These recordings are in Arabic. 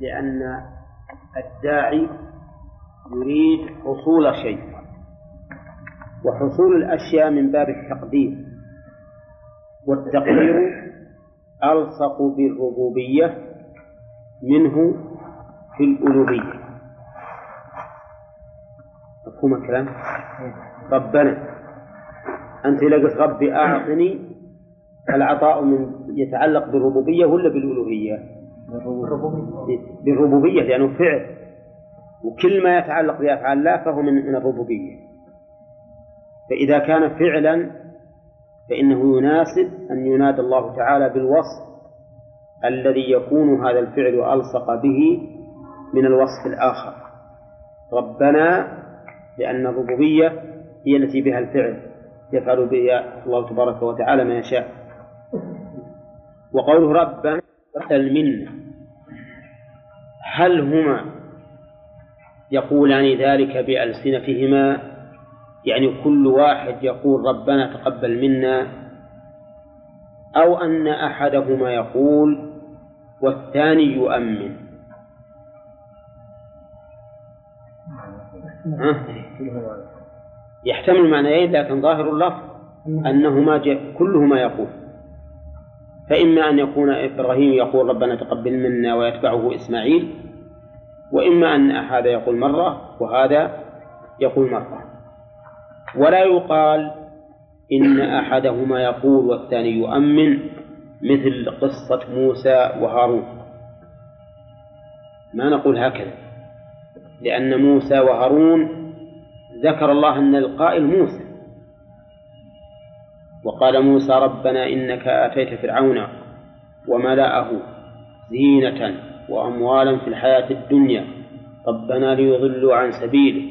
لأن الداعي يريد حصول شيء وحصول الأشياء من باب التقدير والتقدير ألصق بالربوبية منه في الألوهية مفهوم الكلام؟ ربنا أنت إذا قلت ربي أعطني العطاء من يتعلق بالربوبية ولا بالألوهية؟ بالربوبية لأنه فعل. وكل ما يتعلق بأفعال الله فهو من من الربوبية. فإذا كان فعلا فإنه يناسب أن ينادى الله تعالى بالوصف الذي يكون هذا الفعل ألصق به من الوصف الآخر. ربنا لأن الربوبية هي التي بها الفعل. يفعل بها الله تبارك وتعالى ما يشاء. وقوله ربنا المنة هل هما يقولان ذلك بألسنتهما؟ يعني كل واحد يقول ربنا تقبل منا أو أن أحدهما يقول والثاني يؤمن. يحتمل معنيين لكن ظاهر اللفظ أنهما كلهما يقول. فإما أن يكون إبراهيم يقول ربنا تقبل منا ويتبعه إسماعيل وإما أن هذا يقول مرة وهذا يقول مرة. ولا يقال إن أحدهما يقول والثاني يؤمن مثل قصة موسى وهارون. ما نقول هكذا لأن موسى وهارون ذكر الله أن القائل موسى. وقال موسى ربنا إنك آتيت فرعون وملأه زينة وأموالا في الحياة الدنيا. ربنا ليضلوا عن سبيله.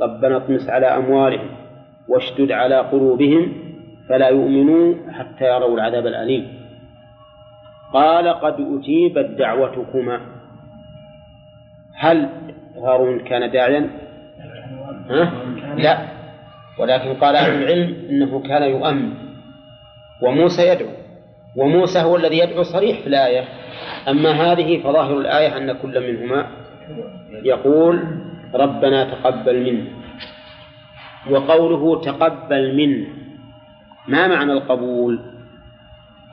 ربنا اطمس على أموالهم واشدد على قلوبهم فلا يؤمنوا حتى يروا العذاب الأليم. قال قد أجيبت دعوتكما. هل هارون كان داعيا؟ ها؟ لا. ولكن قال أهل العلم إنه كان يؤمن. وموسى يدعو. وموسى هو الذي يدعو صريح في الآية. أما هذه فظاهر الآية أن كل منهما يقول ربنا تقبل منا. وقوله تقبل منا. ما معنى القبول؟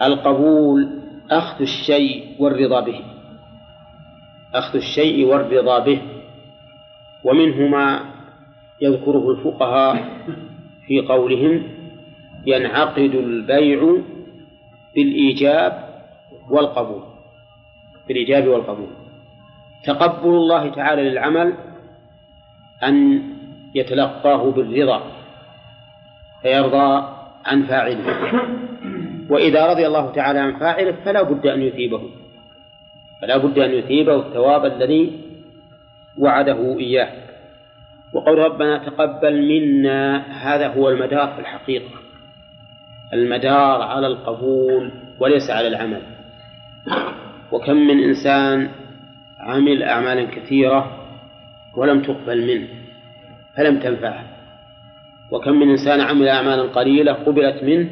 القبول أخذ الشيء والرضا به. أخذ الشيء والرضا به. ومنهما يذكره الفقهاء في قولهم ينعقد البيع بالإيجاب والقبول بالإيجاب والقبول. تقبل الله تعالى للعمل أن يتلقاه بالرضا فيرضى عن فاعله. وإذا رضي الله تعالى عن فاعله فلا بد أن يثيبه فلا بد أن يثيبه الثواب الذي وعده إياه. وقول ربنا تقبل منا هذا هو المدار في الحقيقة. المدار على القبول وليس على العمل. وكم من إنسان عمل أعمالا كثيرة ولم تقبل منه فلم تنفعه. وكم من إنسان عمل أعمالا قليلة قبلت منه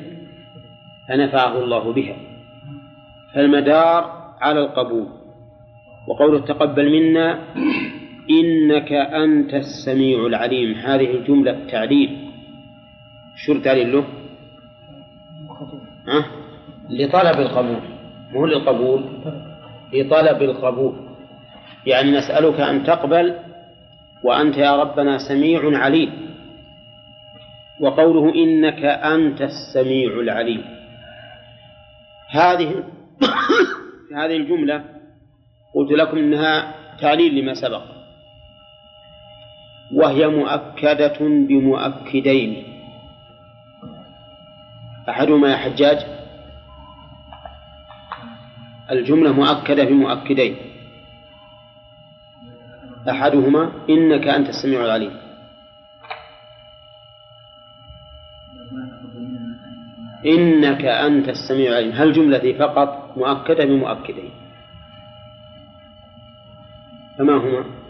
فنفعه الله بها. فالمدار على القبول. وقوله تقبل منا إنك أنت السميع العليم. هذه الجملة تعليل شو التعليل له؟ أه؟ لطلب القبول مو للقبول لطلب القبول. يعني نسألك أن تقبل وأنت يا ربنا سميع عليم. وقوله إنك أنت السميع العليم. هذه هذه الجملة قلت لكم إنها تعليل لما سبق. وهي مؤكدة بمؤكدين. أحدهما يا حجاج. الجملة مؤكدة بمؤكدين. أحدهما إنك أنت السميع العليم. إنك أنت السميع العليم. هل جملتي فقط مؤكدة بمؤكدين؟ فما هما؟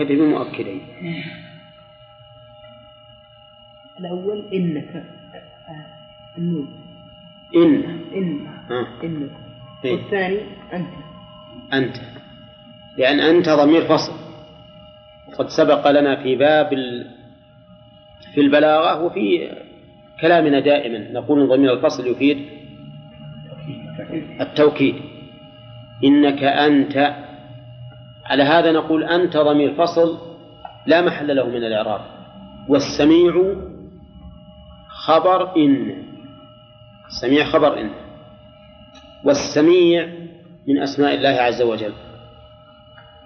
مؤكد بمؤكدين الأول إنك. آه، النون إن. إن. آه. إنك إيه. والثاني أنت. أنت. لأن أنت ضمير فصل. وقد سبق لنا في باب ال... في البلاغة وفي كلامنا دائما. نقول ضمير الفصل يفيد التوكيد. إنك أنت على هذا نقول أنت ضمير فصل لا محل له من الإعراب. والسميع خبر إن. السميع خبر إن. والسميع من أسماء الله عز وجل.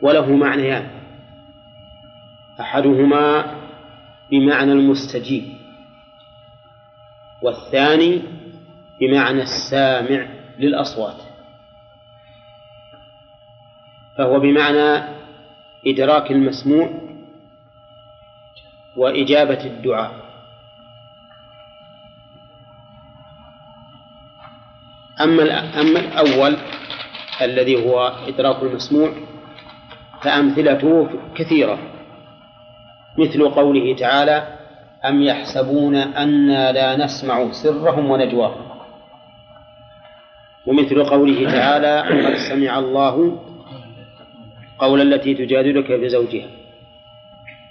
وله معنيان. أحدهما بمعنى المستجيب. والثاني بمعنى السامع للأصوات. فهو بمعنى إدراك المسموع وإجابة الدعاء. أما أما الأول الذي هو إدراك المسموع فأمثلته كثيرة مثل قوله تعالى أم يحسبون أنا لا نسمع سرهم ونجواهم. ومثل قوله تعالى قد سمع الله قول التي تجادلك في زوجها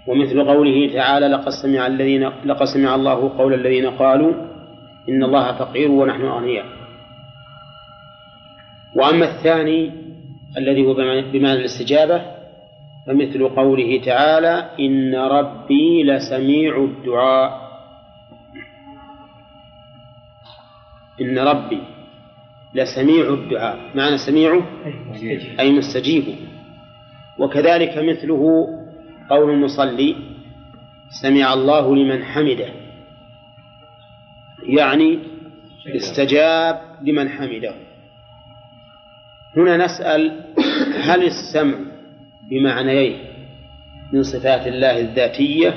ومثل قوله تعالى لقد سمع الذين لقد سمع الله قول الذين قالوا إن الله فقير ونحن أغنياء. وأما الثاني الذي هو بمعنى الاستجابة فمثل قوله تعالى إن ربي لسميع الدعاء. إن ربي لسميع الدعاء. معنى سميعه أي مستجيب. وكذلك مثله قول المصلي سمع الله لمن حمده. يعني استجاب لمن حمده. هنا نسأل هل السمع بمعنيين من صفات الله الذاتية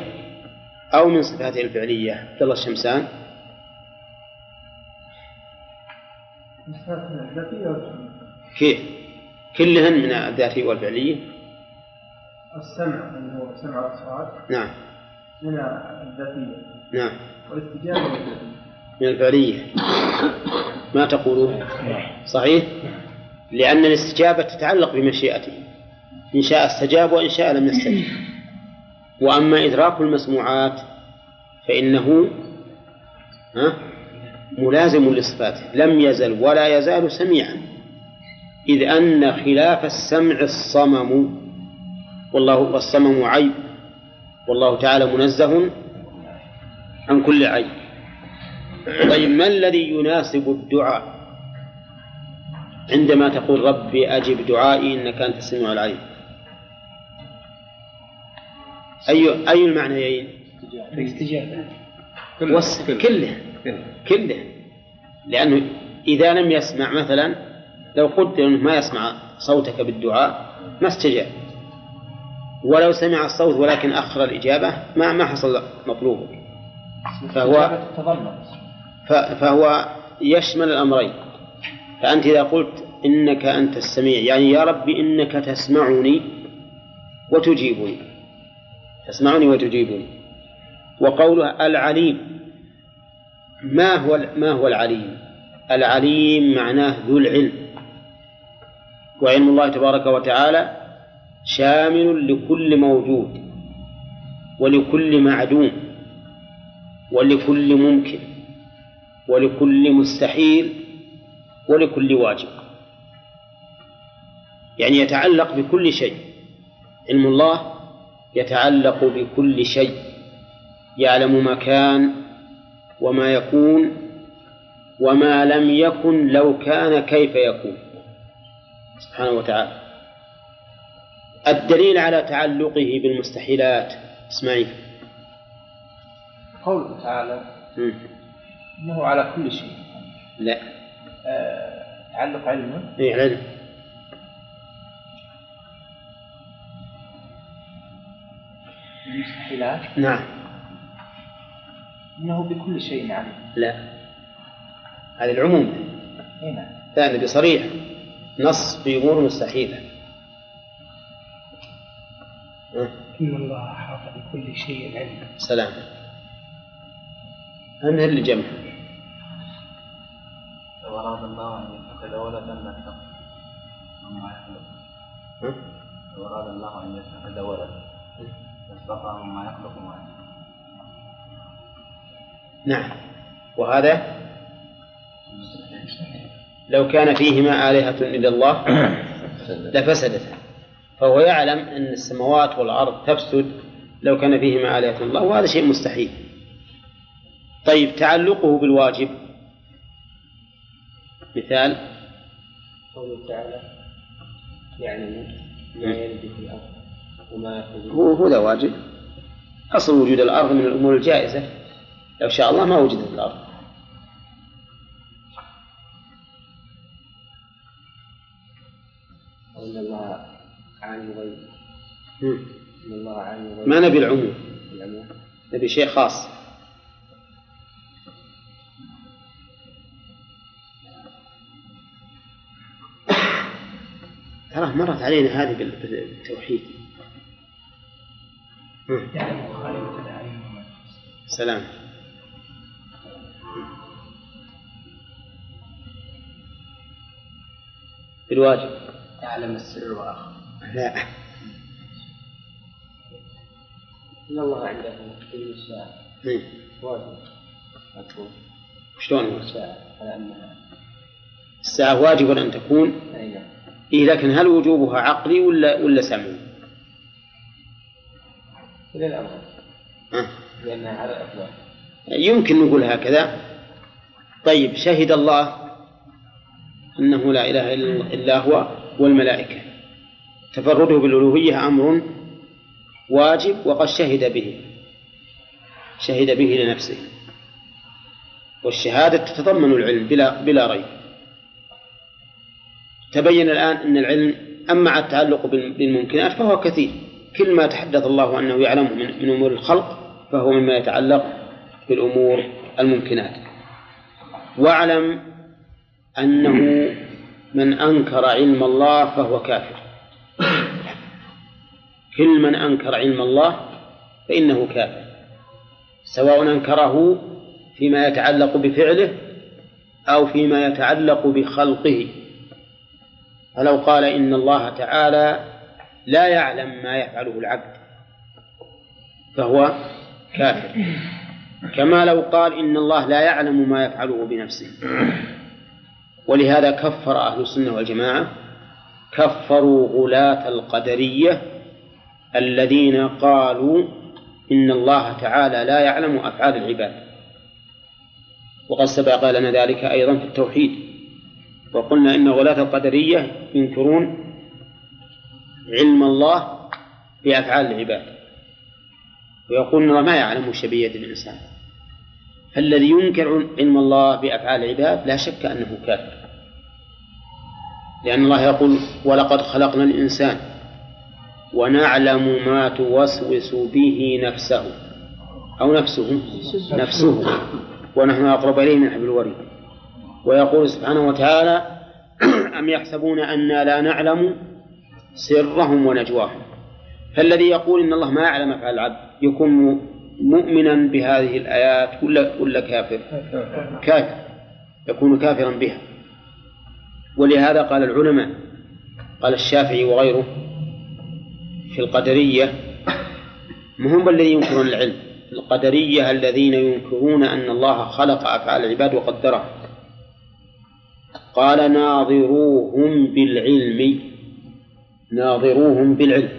أو من صفاته الفعلية؟ عبد الله الشمسان. كيف؟ كلهن من الذاتية والفعلية. السمع اللي هو سمع الأصوات نعم. من الذاتية. نعم. والاستجابة من الذاتية. من الفعلية ما تقولون؟ صحيح؟ لأن الاستجابة تتعلق بمشيئته. إن شاء استجاب وإن شاء لم يستجب. وأما إدراك المسموعات فإنه ملازم لصفاته. لم يزل ولا يزال سميعا. إذ أن خلاف السمع الصمم والله والصمم عيب والله تعالى منزه عن كل عيب. طيب ما الذي يناسب الدعاء؟ عندما تقول ربي أجب دعائي إنك أنت السميع العليم. أي أي المعنيين؟ الاستجابة. كله كله لأنه إذا لم يسمع مثلا لو قدر أنه ما يسمع صوتك بالدعاء ما استجاب. ولو سمع الصوت ولكن أخر الإجابة ما ما حصل مطلوبه فهو فهو يشمل الأمرين. فأنت إذا قلت إنك أنت السميع يعني يا ربي إنك تسمعني وتجيبني. تسمعني وتجيبني. وقوله العليم ما هو ما هو العليم؟ العليم معناه ذو العلم. وعلم الله تبارك وتعالى شامل لكل موجود ولكل معدوم ولكل ممكن ولكل مستحيل ولكل واجب. يعني يتعلق بكل شيء. علم الله يتعلق بكل شيء. يعلم ما كان وما يكون وما لم يكن لو كان كيف يكون. سبحانه وتعالى. الدليل على تعلقه بالمستحيلات. اسمعي. قوله تعالى إنه على كل شيء. لا. آه، تعلق علمه اي علم. المستحيلات نعم. إنه بكل شيء عليم لا. هذا العموم. اي نعم. لا بصريح نص في أمور مستحيلة. إن الله أحاط بكل شيء علما سلام. أنا اللي جمع. لو أراد الله أن يتخذ ولدا لاتخذ أما يخلق؟ لو أراد الله أن يتخذ ولدا. لاصطفى مما يخلق ما يشاء نعم. وهذا؟ لو كان فيهما آلهة إلا الله لفسدتا. فهو يعلم أن السماوات والأرض تفسد لو كان فيهما آلهة الله وهذا شيء مستحيل. طيب تعلقه بالواجب. مثال. قوله تعالى يعلم ما يلد في الأرض وما هو هو ذا واجب. أصل وجود الأرض من الأمور الجائزة. لو شاء الله ما وجدت الأرض. عالم الغيب. إن الله عالم الغيب. ما نبي العموم؟ العموم. نبي شيء خاص. ترى مرت علينا هذه بال- بالتوحيد. سلام. بالواجب. يعلم السر وأخفى. لا إن الله عنده علم الساعة. مم. واجب. شلون؟ الساعة على أنها. الساعة واجب أن تكون؟ أي نعم. إيه لكن هل وجوبها عقلي ولا ولا سمعي؟ إلى الأمر. ها؟ لأنها على الأفضل يمكن نقول هكذا. طيب شهد الله أنه لا إله إلا هو والملائكة. تفرده بالألوهية أمر واجب وقد شهد به. شهد به لنفسه. والشهادة تتضمن العلم بلا بلا ريب. تبين الآن أن العلم أما على التعلق بال- بالممكنات فهو كثير. كل ما تحدث الله أنه يعلمه من, من أمور الخلق فهو مما يتعلق بالأمور الممكنات. واعلم أنه من أنكر علم الله فهو كافر. كل من أنكر علم الله فإنه كافر سواء أنكره فيما يتعلق بفعله أو فيما يتعلق بخلقه. فلو قال إن الله تعالى لا يعلم ما يفعله العبد فهو كافر. كما لو قال إن الله لا يعلم ما يفعله بنفسه. ولهذا كفر أهل السنة والجماعة كفروا غلاة القدرية الذين قالوا إن الله تعالى لا يعلم أفعال العباد. وقد سبق لنا ذلك أيضا في التوحيد. وقلنا إن غلاة القدرية ينكرون علم الله بأفعال العباد. ويقول إن الله ما يعلم شبية الإنسان. فالذي ينكر علم الله بأفعال العباد لا شك أنه كافر. لأن الله يقول ولقد خلقنا الإنسان ونعلم ما توسوس به نفسه. أو نفسه. نفسه. ونحن أقرب إليه من حبل الوريد. ويقول سبحانه وتعالى أم يحسبون أنا لا نعلم سرهم ونجواهم؟ فالذي يقول إن الله ما يعلم أفعال العبد يكون مؤمنا بهذه الآيات ولا ولا كافر؟ كافر. يكون كافرا بها. ولهذا قال العلماء قال الشافعي وغيره في القدرية ما هم الذين ينكرون العلم؟ القدرية الذين ينكرون أن الله خلق أفعال العباد وقدرها قال ناظروهم بالعلم. ناظروهم بالعلم.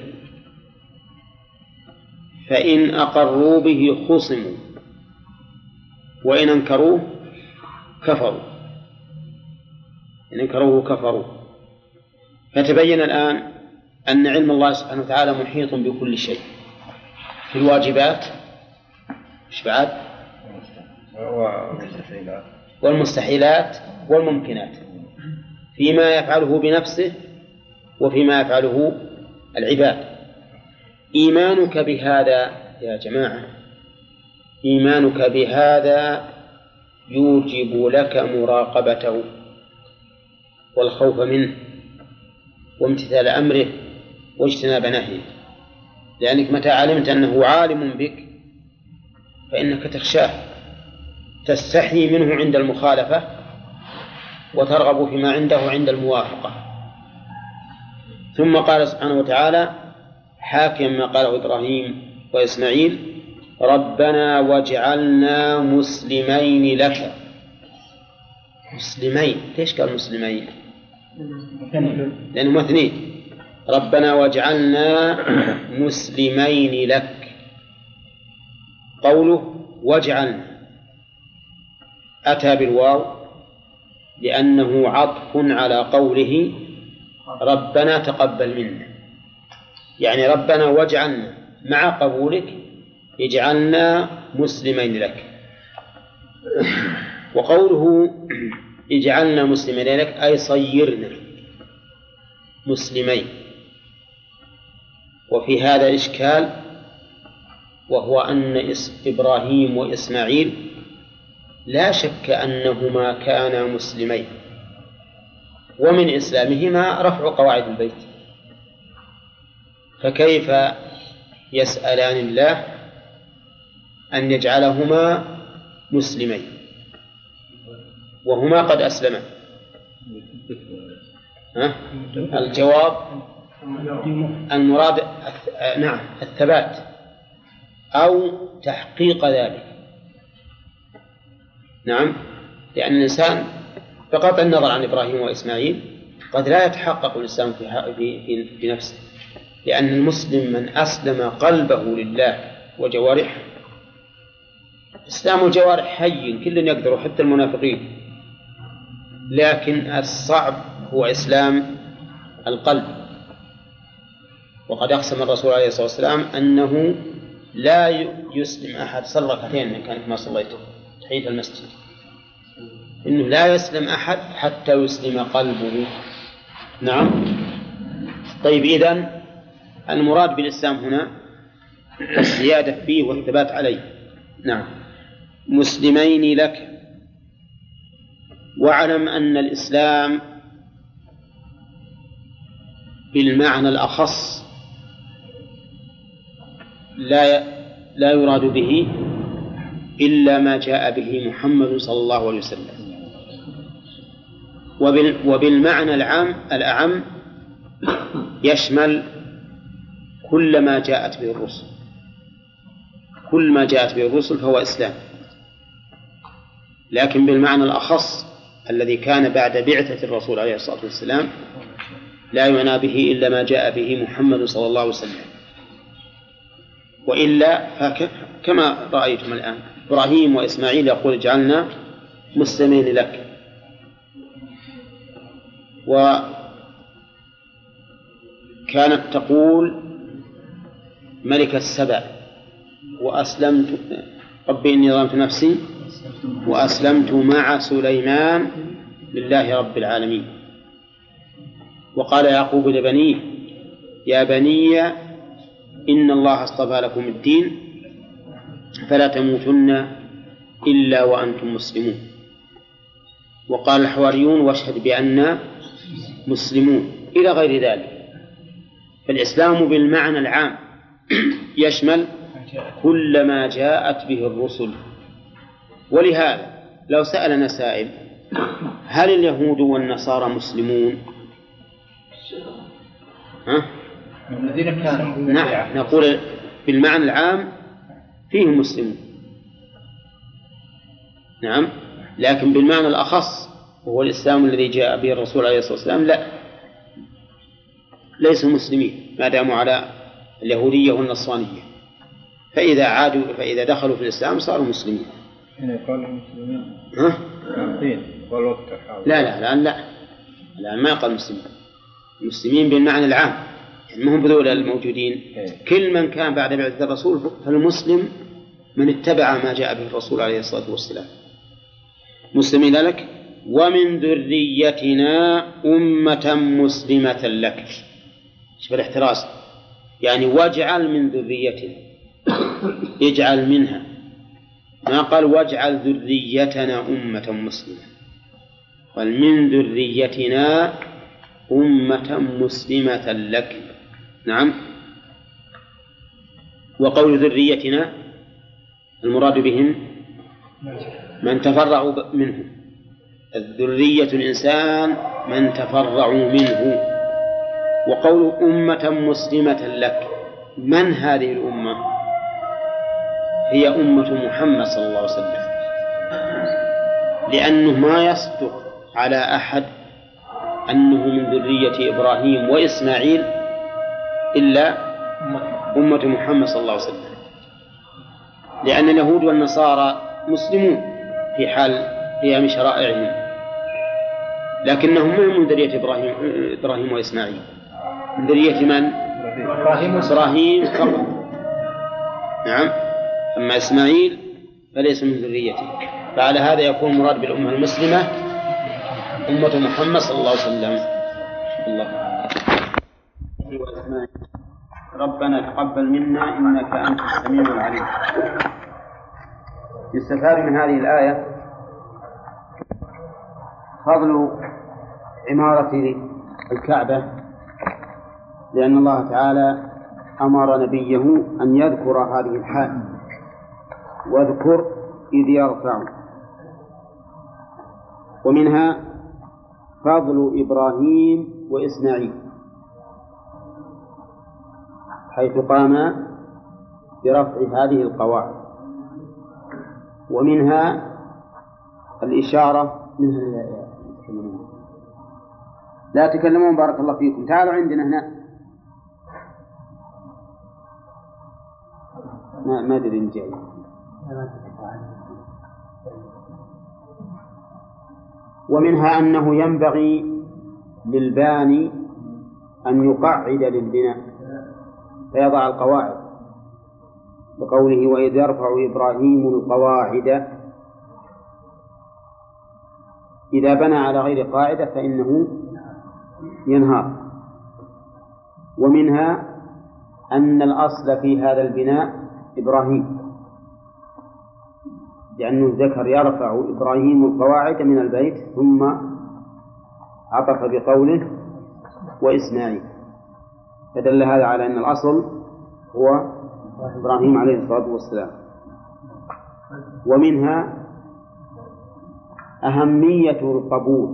فإن أقروا به خصموا وإن أنكروه كفروا. إن أنكروه كفروا. فتبين الآن أن علم الله سبحانه وتعالى محيط بكل شيء. في الواجبات إيش بعد؟ والمستحيلات والممكنات. فيما يفعله بنفسه وفيما يفعله العباد. إيمانك بهذا يا جماعة إيمانك بهذا يوجب لك مراقبته والخوف منه وامتثال أمره واجتناب نهيه. لأنك متى علمت أنه عالم بك فإنك تخشاه تستحي منه عند المخالفة وترغب فيما عنده عند الموافقة. ثم قال سبحانه وتعالى حاكم ما قاله إبراهيم وإسماعيل ربنا واجعلنا مسلمين لك. مسلمين؟ ليش قال مسلمين؟ لأنهم اثنين ربنا واجعلنا مسلمين لك. قوله واجعلنا. أتى بالواو لأنه عطف على قوله ربنا تقبل منا. يعني ربنا واجعلنا مع قبولك اجعلنا مسلمين لك. وقوله اجعلنا مسلمين لك أي صيرنا. مسلمين. وفي هذا إشكال وهو أن إبراهيم وإسماعيل لا شك أنهما كانا مسلمين ومن إسلامهما رفع قواعد البيت. فكيف يسألان الله أن يجعلهما مسلمين؟ وهما قد أسلما؟ الجواب المراد نعم الثبات أو تحقيق ذلك. نعم لأن الإنسان بغض النظر عن إبراهيم وإسماعيل قد لا يتحقق الإسلام في, في, في نفسه لأن المسلم من أسلم قلبه لله وجوارحه. إسلام الجوارح حي كل يقدر حتى المنافقين. لكن الصعب هو إسلام القلب. وقد أقسم الرسول عليه الصلاة والسلام أنه لا يسلم أحد. صلى ركعتين من كانت ما صليته. تحية المسجد. إنه لا يسلم أحد حتى يسلم قلبه. نعم. طيب إذن المراد بالإسلام هنا الزيادة فيه والثبات عليه. نعم. مسلمين لك. واعلم أن الإسلام بالمعنى الأخص لا لا يراد به إلا ما جاء به محمد صلى الله عليه وسلم. وبالمعنى العام الأعم يشمل كل ما جاءت به الرسل. كل ما جاءت به الرسل فهو إسلام. لكن بالمعنى الأخص الذي كان بعد بعثة الرسول عليه الصلاة والسلام لا يعنى به إلا ما جاء به محمد صلى الله عليه وسلم. وإلا فكما رأيتم الآن. إبراهيم وإسماعيل يقول اجعلنا مسلمين لك. وكانت تقول ملك السبع وأسلمت ربي إني ظلمت نفسي وأسلمت مع سليمان لله رب العالمين. وقال يعقوب لبنيه يا بني إن الله اصطفى لكم الدين فلا تموتن إلا وأنتم مسلمون وقال الحواريون واشهد بأننا مسلمون إلى غير ذلك فالإسلام بالمعنى العام يشمل كل ما جاءت به الرسل ولهذا لو سألنا سائل هل اليهود والنصارى مسلمون؟ ها؟ الذين كانوا نعم. نقول بالمعنى العام فيهم مسلمون نعم. لكن بالمعنى الأخص وهو الإسلام الذي جاء به الرسول عليه الصلاة والسلام لا. ليسوا مسلمين. ما داموا على اليهودية والنصرانية. فإذا عادوا فإذا دخلوا في الإسلام صاروا مسلمين. هنا يقال المسلمين ها؟ لا لا الآن لا. الآن ما يقال مسلمين. المسلمين بالمعنى العام. يعني ما هم بذول الموجودين كل من كان بعد بعثة الرسول فالمسلم من اتبع ما جاء به الرسول عليه الصلاة والسلام. مسلمين لك؟ ومن ذريتنا أمة مسلمة لك. شوف الاحتراز يعني واجعل من ذريتنا. اجعل منها. ما قال واجعل ذريتنا أمة مسلمة. قال من ذريتنا أمة مسلمة لك. نعم. وقول ذريتنا المراد بهم من تفرعوا منه. الذرية الإنسان من تفرعوا منه. وقول أمة مسلمة لك من هذه الأمة؟ هي أمة محمد صلى الله عليه وسلم. لأنه ما يصدق على أحد أنه من ذرية إبراهيم وإسماعيل إلا أمة محمد صلى الله عليه وسلم. لأن اليهود والنصارى مسلمون في حال قيام شرائعهم. لكنهم ما من ذرية إبراهيم إبراهيم وإسماعيل. من ذرية من؟ إبراهيم. إبراهيم فقط. نعم. أما إسماعيل فليس من ذريته. فعلى هذا يكون المراد بالأمة المسلمة أمة محمد صلى الله عليه وسلم. الله ربنا تقبل منا إنك أنت السميع العليم. يستفاد من هذه الآية فضل عمارة الكعبة لأن الله تعالى أمر نبيه أن يذكر هذه الحال. واذكر إذ يرفع. ومنها فضل إبراهيم وإسماعيل. حيث قاما برفع هذه القواعد. ومنها الإشارة منها لا تكلمون بارك الله فيكم. تعالوا عندنا هنا. ما ما أدري ان جاي. ومنها أنه ينبغي للباني أن يقعد للبناء. فيضع القواعد بقوله وإذ يرفع إبراهيم القواعد. إذا بنى على غير قاعدة فإنه ينهار. ومنها أن الأصل في هذا البناء إبراهيم. لأنه ذكر يرفع إبراهيم القواعد من البيت ثم عطف بقوله وإسماعيل. فدل هذا على أن الأصل هو إبراهيم عليه الصلاة والسلام. ومنها أهمية القبول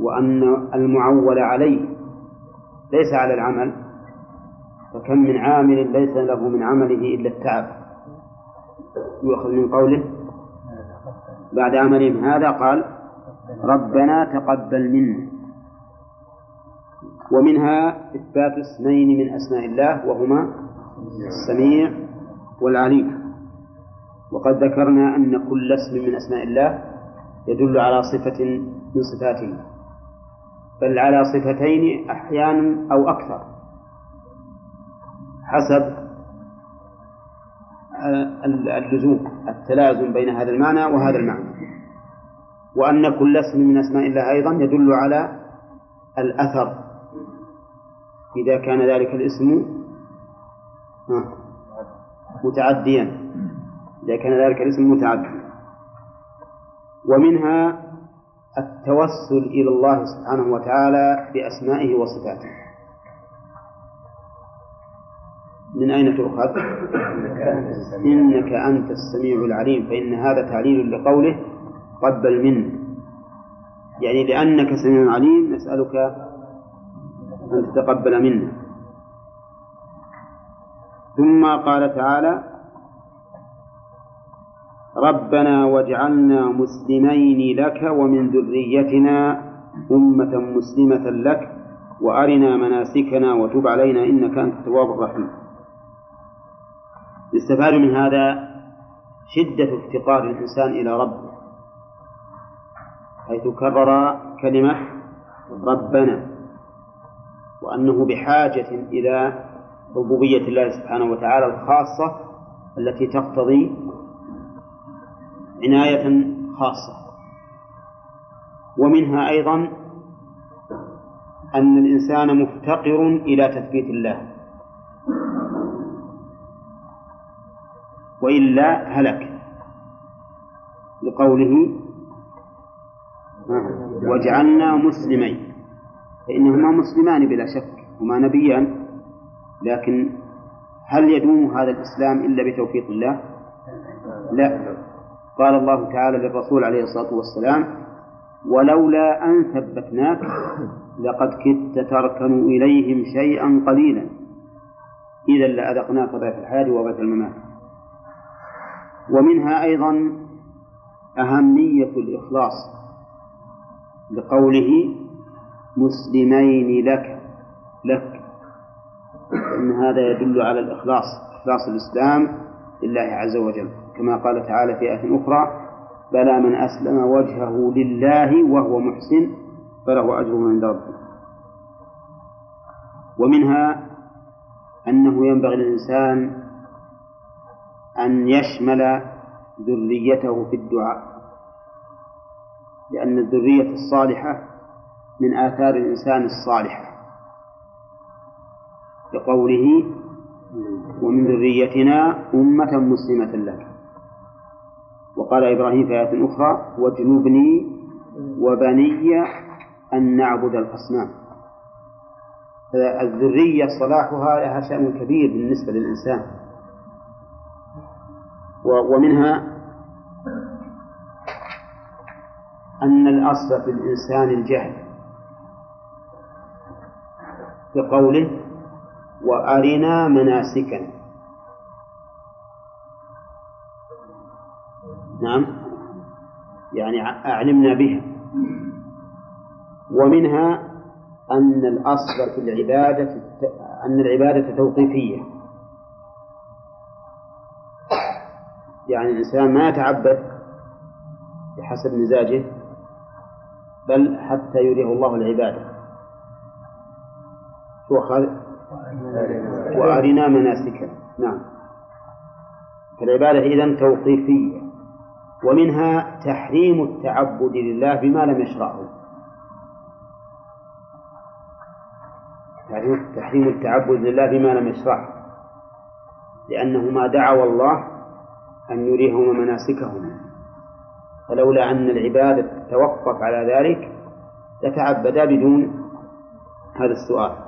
وأن المعول عليه ليس على العمل فكم من عامل ليس له من عمله إلا التعب. يؤخذ من قوله بعد عملهم هذا قال ربنا تقبل منا. ومنها إثبات اسمين من أسماء الله وهما السميع والعليم. وقد ذكرنا أن كل اسم من أسماء الله يدل على صفة من صفاته بل على صفتين أحيانا أو أكثر حسب اللزوم التلازم بين هذا المعنى وهذا المعنى. وأن كل اسم من أسماء الله أيضا يدل على الأثر إذا كان ذلك الاسم متعديا. إذا كان ذلك الاسم متعديا. ومنها التوسل إلى الله سبحانه وتعالى بأسمائه وصفاته. من أين تؤخذ؟ إنك أنت السميع العليم فإن هذا تعليل لقوله قبل منه. يعني لأنك سميع عليم نسألك أن تتقبل منا. ثم قال تعالى ربنا واجعلنا مسلمين لك ومن ذريتنا أمة مسلمة لك وأرنا مناسكنا وتب علينا إنك أنت التواب الرحيم. يستفاد من هذا شدة افتقار الإنسان إلى ربه حيث كرر كلمة ربنا. وأنه بحاجة إلى ربوبية الله سبحانه وتعالى الخاصة التي تقتضي عناية خاصة. ومنها أيضا أن الإنسان مفتقر إلى تثبيت الله. وإلا هلك لقوله واجعلنا مسلمين فإنهما مسلمان بلا شك هما نبيان لكن هل يدوم هذا الإسلام إلا بتوفيق الله؟ لا. قال الله تعالى للرسول عليه الصلاة والسلام ولولا أن ثبتناك لقد كدت تركن إليهم شيئا قليلا. إذا لأذقناك ضعف الحياة وضعف الممات. ومنها أيضا أهمية الإخلاص لقوله مسلمين لك لك. إن هذا يدل على الإخلاص إخلاص الإسلام لله عز وجل. كما قال تعالى في آية أخرى بلى من أسلم وجهه لله وهو محسن فله أجر عند ربه. ومنها أنه ينبغي للإنسان أن يشمل ذريته في الدعاء لأن الذرية الصالحة من آثار الإنسان الصالحة لقوله ومن ذريتنا أمة مسلمة لك. وقال إبراهيم في آية أخرى واجنبني وبني أن نعبد الأصنام. الذرية صلاحها لها شأن كبير بالنسبة للإنسان. ومنها أن الأصل في الإنسان الجهل. بقوله وأرنا مناسكنا نعم. يعني أعلمنا بها. ومنها أن الأصل في العبادة أن العبادة توقيفية. يعني الإنسان ما يتعبد بحسب مزاجه بل حتى يريه الله العبادة. شو أخذ وأرنا مناسكنا نعم. فالعبادة إذن توقيفية. ومنها تحريم التعبد لله بما لم يشرعه. تحريم التعبد لله بما لم يشرعه. لأنهما دعوا الله أن يريهما مناسكهما فلولا أن العبادة تتوقف على ذلك لتعبدا بدون هذا السؤال.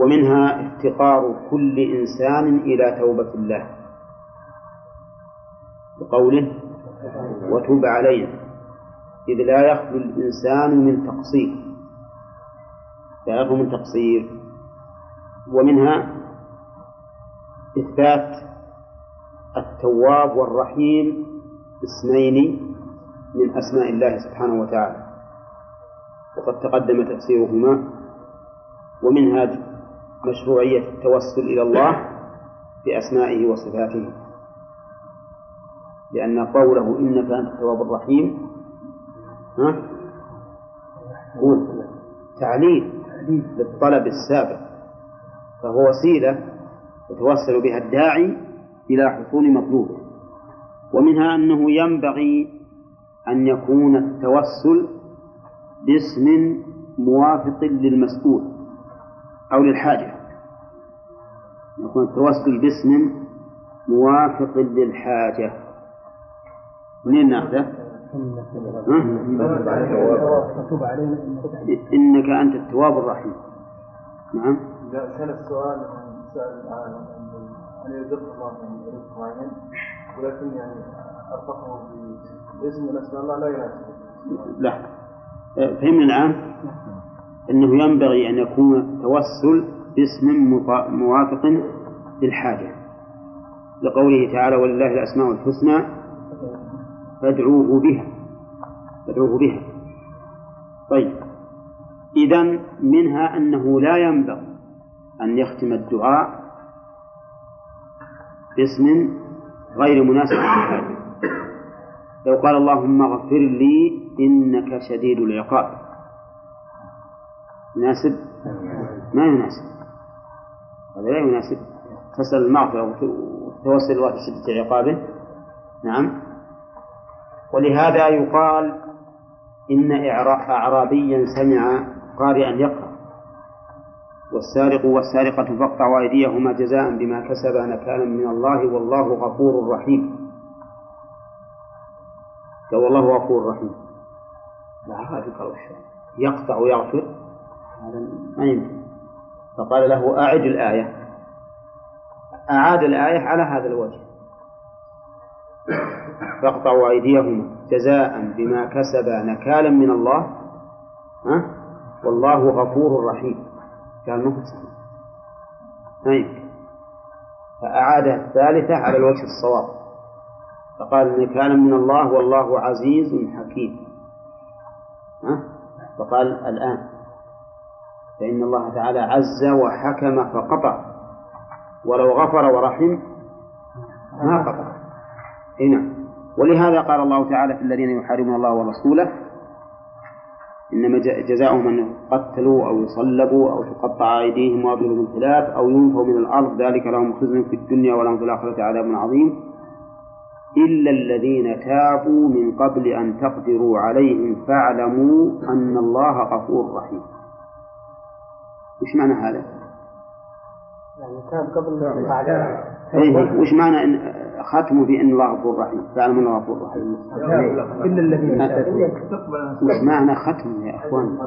ومنها افتقار كل إنسان إلى توبة الله بقوله وتوب علينا إذ لا يخلو الإنسان من تقصير لا يخلو من تقصير. ومنها إثبات التواب والرحيم اسمين من أسماء الله سبحانه وتعالى وقد تقدم تفسيرهما. ومنها مشروعية التوسل إلى الله بأسمائه وصفاته. لأن قوله إنك أنت التواب الرحيم ها؟ هو تعليل للطلب السابق. فهو وسيلة يتوصل بها الداعي إلى حصول مطلوبه. ومنها أنه ينبغي أن يكون التوسل باسم موافق للمسؤول. أو للحاجة يكون التوسل باسم موافق للحاجة. منين ناخذه؟ إنك أنت التواب الرحيم. نعم. كان السؤال سأل أن يرزق الله من رزق معين؟ ولكن يعني أرفقه باسم من أسماء الله لا يناسب. لا. فهمنا الآن؟ أنه ينبغي أن يكون توسل باسم موافق للحاجة. لقوله تعالى ولله الأسماء الحسنى فادعوه بها. فادعوه بها. طيب. إذا منها أنه لا ينبغي أن يختم الدعاء باسم غير مناسب للحاجة. لو قال اللهم اغفر لي إنك شديد العقاب. يناسب؟ ما يناسب. هذا لا يناسب. تسأل المغفرة وتتوسل الله بشدة عقابه. نعم. ولهذا يقال إن أعرابيا سمع قارئا يقرأ. والسارق والسارقة فاقطعوا أيديهما جزاء بما كسبا نكالا من الله والله غفور رحيم. قال والله غفور رحيم. لا هذا قال يقطع ويغفر. هذا ما يمكن فقال له أعد الآية. أعاد الآية على هذا الوجه. فاقطعوا أيديهما جزاء بما كسبا نكالا من الله. ها؟ والله غفور رحيم. قال مقسم طيب. فأعاد الثالثة على الوجه الصواب. فقال نكالا من الله والله عزيز حكيم. ها؟ فقال الآن. فإن الله تعالى عز وحكم فقطع. ولو غفر ورحم ما قطع. هنا ولهذا قال الله تعالى في الذين يحاربون الله ورسوله إنما جزاؤهم أن يقتلوا أو يصلبوا أو تقطع أيديهم وأرجلهم من خلاف أو ينفوا من الأرض. ذلك لهم خزي في الدنيا ولهم في الآخرة عذاب عظيم. إلا الذين تابوا من قبل أن تقدروا عليهم فاعلموا أن الله غفور رحيم. وش معنى هذا؟ يعني كان قبل إيه وش معنى إن ختمه بأن الله غفور رحيم؟ فاعلموا أنه غفور رحيم. إلا الذين وش معنى ختمه يا أخوان؟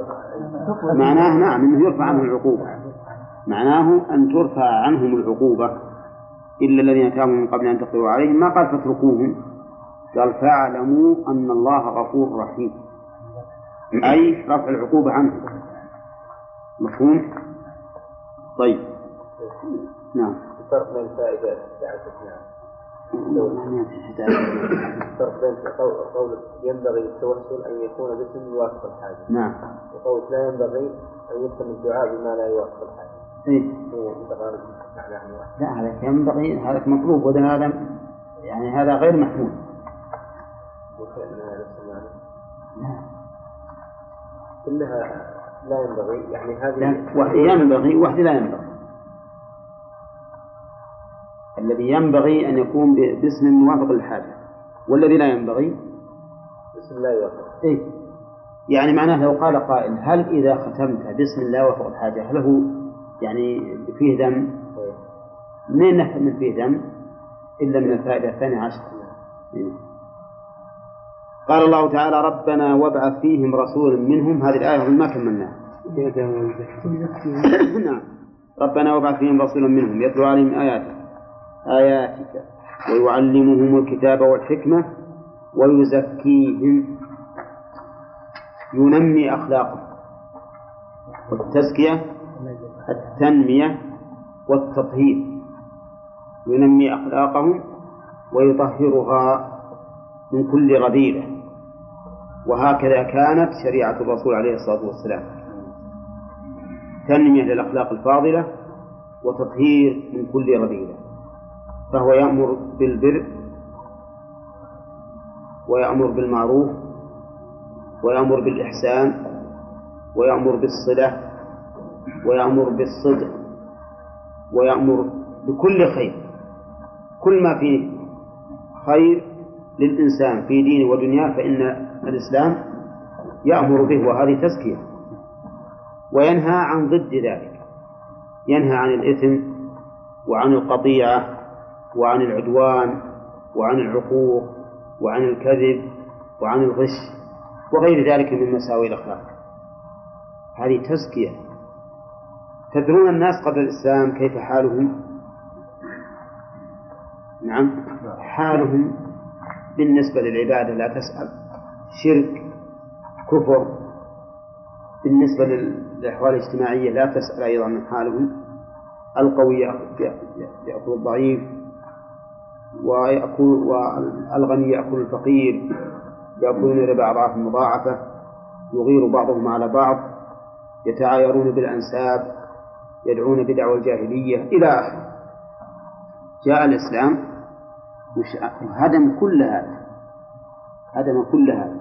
معناه نعم أنه يرفع عنه العقوبة. معناه أن ترفع عنهم العقوبة. إلا الذين تابوا من قبل أن تقدروا عليهم. ما قال فاتركوهم. قال فاعلموا أن الله غفور رحيم. أي رفع العقوبة عنهم. مفهوم؟ طيب. نعم. الفرق بين فائدة الاستثناء الفرق بين قول- ينبغي التوسل أن يكون باسم يوافق الحاجة. نعم. وقول لا ينبغي أن يتم الدعاء بما لا يوافق الحاجة. إيه. لا هذا ينبغي هذا مطلوب وده هذا يعني هذا غير محمود المعنى كلها لا ينبغي يعني هذه لا واحد ينبغي وواحد لا ينبغي الذي ينبغي أن يكون باسم موافق للحاجة والذي لا ينبغي بسم لا يوافق إيه يعني معناه لو قال قائل هل إذا ختمت باسم الله وفق الحاجة هل هو يعني فيه ذم؟ طيب. منين نفهم من فيه ذم؟ إلا من الفائدة الثانية عشر إيه. قال الله تعالى ربنا وابعث فيهم رسولا منهم. هذه الآية ما كملناها. نعم. ربنا وابعث فيهم رسولا منهم. يتلو عليهم آياتك آياتك. ويعلمهم الكتاب والحكمة ويزكيهم. ينمي أخلاقهم. والتزكية التنمية والتطهير. ينمي أخلاقهم ويطهرها من كل رذيلة وهكذا كانت شريعة الرسول عليه الصلاة والسلام. تنمية للأخلاق الفاضلة وتطهير من كل رذيلة. فهو يأمر بالبر ويأمر بالمعروف ويأمر بالإحسان ويأمر بالصلة ويأمر بالصدق ويأمر بكل خير. كل ما فيه خير للإنسان في دينه ودنياه فإن الإسلام يأمر به وهذه تزكية. وينهى عن ضد ذلك. ينهى عن الإثم وعن القطيعة وعن العدوان وعن العقوق وعن الكذب وعن الغش وغير ذلك من مساوئ الأخلاق. هذه تزكية. تدرون الناس قبل الإسلام كيف حالهم؟ نعم. حالهم بالنسبة للعبادة لا تسأل. شرك كفر. بالنسبة للأحوال الاجتماعية لا تسأل أيضا عن حالهم. القوي يأكل الضعيف ويأكل والغني يأكل الفقير يأكلون الربا أضعاف مضاعفة يغير بعضهم على بعض يتعايرون بالأنساب يدعون بدعوى الجاهلية إلى آخره. جاء الإسلام هدم كل هذا. هدم كل هذا.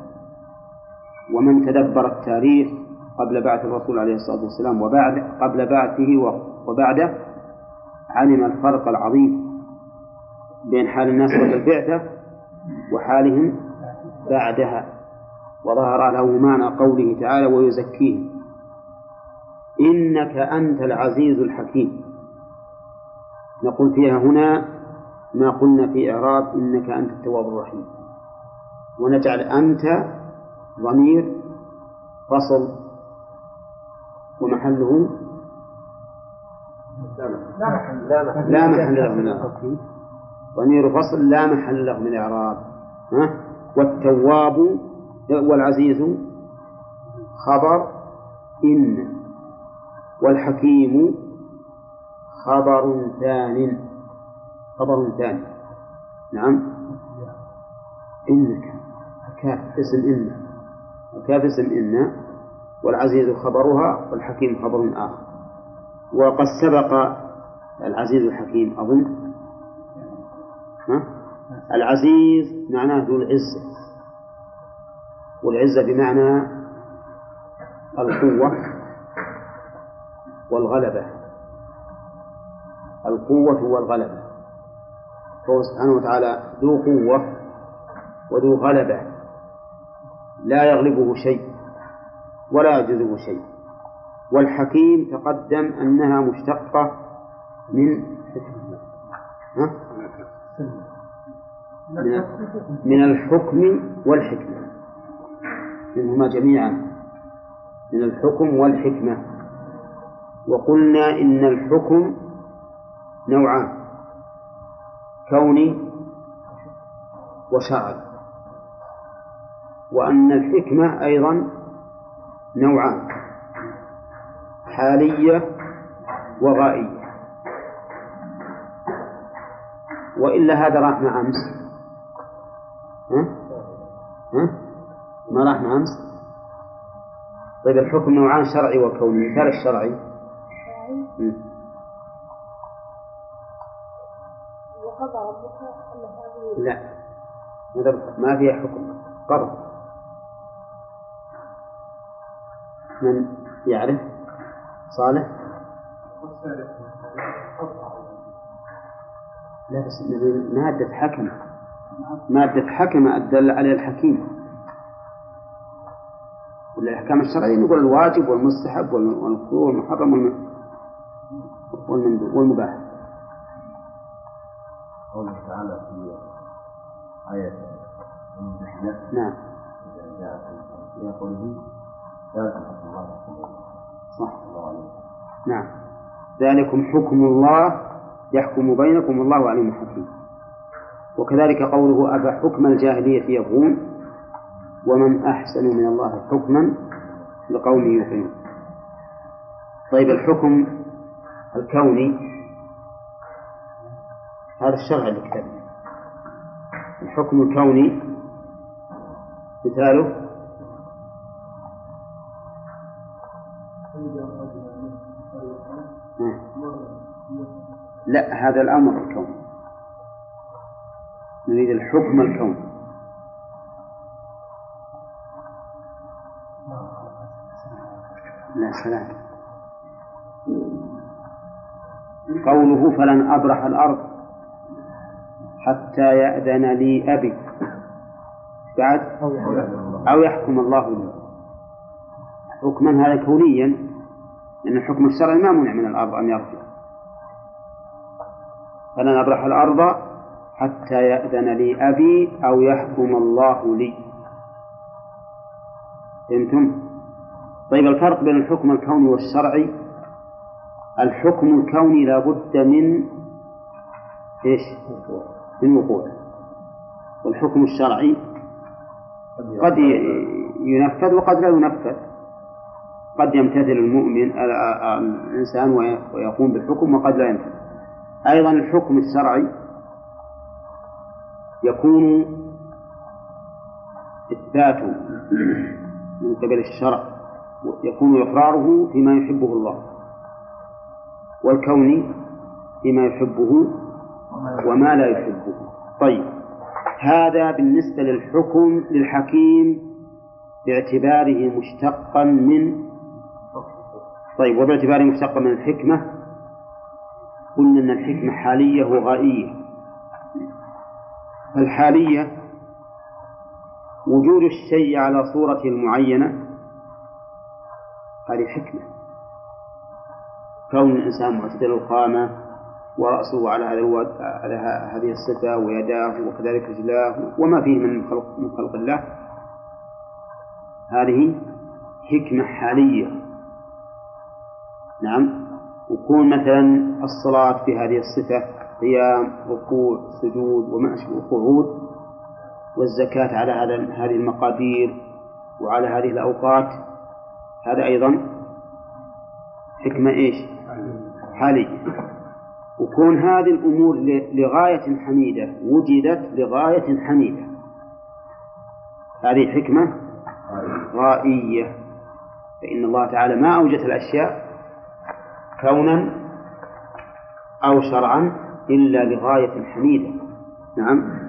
ومن تدبر التاريخ قبل بعث الرسول عليه الصلاة والسلام وبعد قبل بعثه وبعده علم الفرق العظيم بين حال الناس قبل البعثة وحالهم بعدها وظهر له معنى قوله تعالى ويزكيهم إنك أنت العزيز الحكيم. نقول فيها هنا ما قلنا في إعراب إنك أنت التواب الرحيم ونجعل أنت ضمير فصل ومحله لا محل. له من الإعراب. ضمير فصل لا محل له من الإعراب. ها؟ والتواب والعزيز خبر إن والحكيم خبر ثان. خبر ثاني نعم. إنك. اسم إن اسم إن والعزيز خبرها والحكيم خبر آخر. وقد سبق العزيز الحكيم أظن. ها؟ العزيز معناه ذو العزة. والعزة بمعنى القوة والغلبة. القوة والغلبة. فهو سبحانه وتعالى ذو قوة وذو غلبة. لا يغلبه شيء ولا يجوزه شيء. والحكيم تقدم أنها مشتقة من ها؟ من, من الحكم والحكمة. منهما جميعا. من الحكم والحكمة. وقلنا إن الحكم نوعان كوني وشرعي. وأن الحكمة أيضا نوعان حالية وغائية. وإلا هذا راح مع أمس. ها؟ ها؟ ما راح مع أمس؟ طيب الحكم نوعان شرعي وكوني. مثال الشرعي. وقضى ربك أن هذه لا. ما فيها حكم. قضى من يعرف صالح؟ لا بس مادة حكم. مادة حكم الدل على الحكيم. والأحكام الشرعية نقول الواجب والمستحب والمكروه والمحرم والمندوب والمباح. قوله تعالى في آية نعم. إذا جاءكم في قوله نعم. ذلكم حكم الله يحكم بينكم والله عليم حكيم. وكذلك قوله أفحكم الجاهلية يبغون ومن أحسن من الله حكما لقوم يوقنون. طيب الحكم الكوني هذا الشرع اللي الحكم الكوني مثاله لا هذا الأمر الكوني نريد الحكم الكوني لا سلام. قوله فلن أبرح الأرض حتى يأذن لي أبي. بعد؟ أو يحكم الله لي حكما هذا كونيا لأن الحكم الشرعي ما منع من الأرض أن يرجع. فلن أبرح الأرض حتى يأذن لي أبي أو يحكم الله لي فهمتم؟ طيب الفرق بين الحكم الكوني والشرعي الحكم الكوني لا بد من إيش؟ من وقوع والحكم الشرعي قد ينفذ وقد لا ينفذ قد يمتثل المؤمن الإنسان ويقوم بالحكم وقد لا يمتثل أيضا الحكم الشرعي يكون إثباته من قبل الشرع يكون إقراره فيما يحبه الله والكون فيما يحبه وما لا يحبه. طيب هذا بالنسبة للحكم للحكيم باعتباره مشتقا من طيب وباعتباره مشتقا من الحكمة قلنا أن الحكمة حالية وغائية. فالحالية وجود الشيء على صورته المعينة هذه حكمة كون الإنسان معتدل القامة ورأسه على هذا على هذه الصفة ويداه وكذلك رجلاه وما فيه من خلق من خلق الله هذه حكمة حالية. نعم. وكون مثلا الصلاة بهذه الصفة قيام ركوع سجود وما أشبه قعود والزكاة على هذا هذه المقادير وعلى هذه الأوقات هذا أيضا حكمة إيش؟ حالية. وكون هذه الأمور لغاية حميدة وجدت لغاية حميدة. هذه حكمة غائية فإن الله تعالى ما أوجد الأشياء كونا أو شرعا إلا لغاية حميدة. نعم.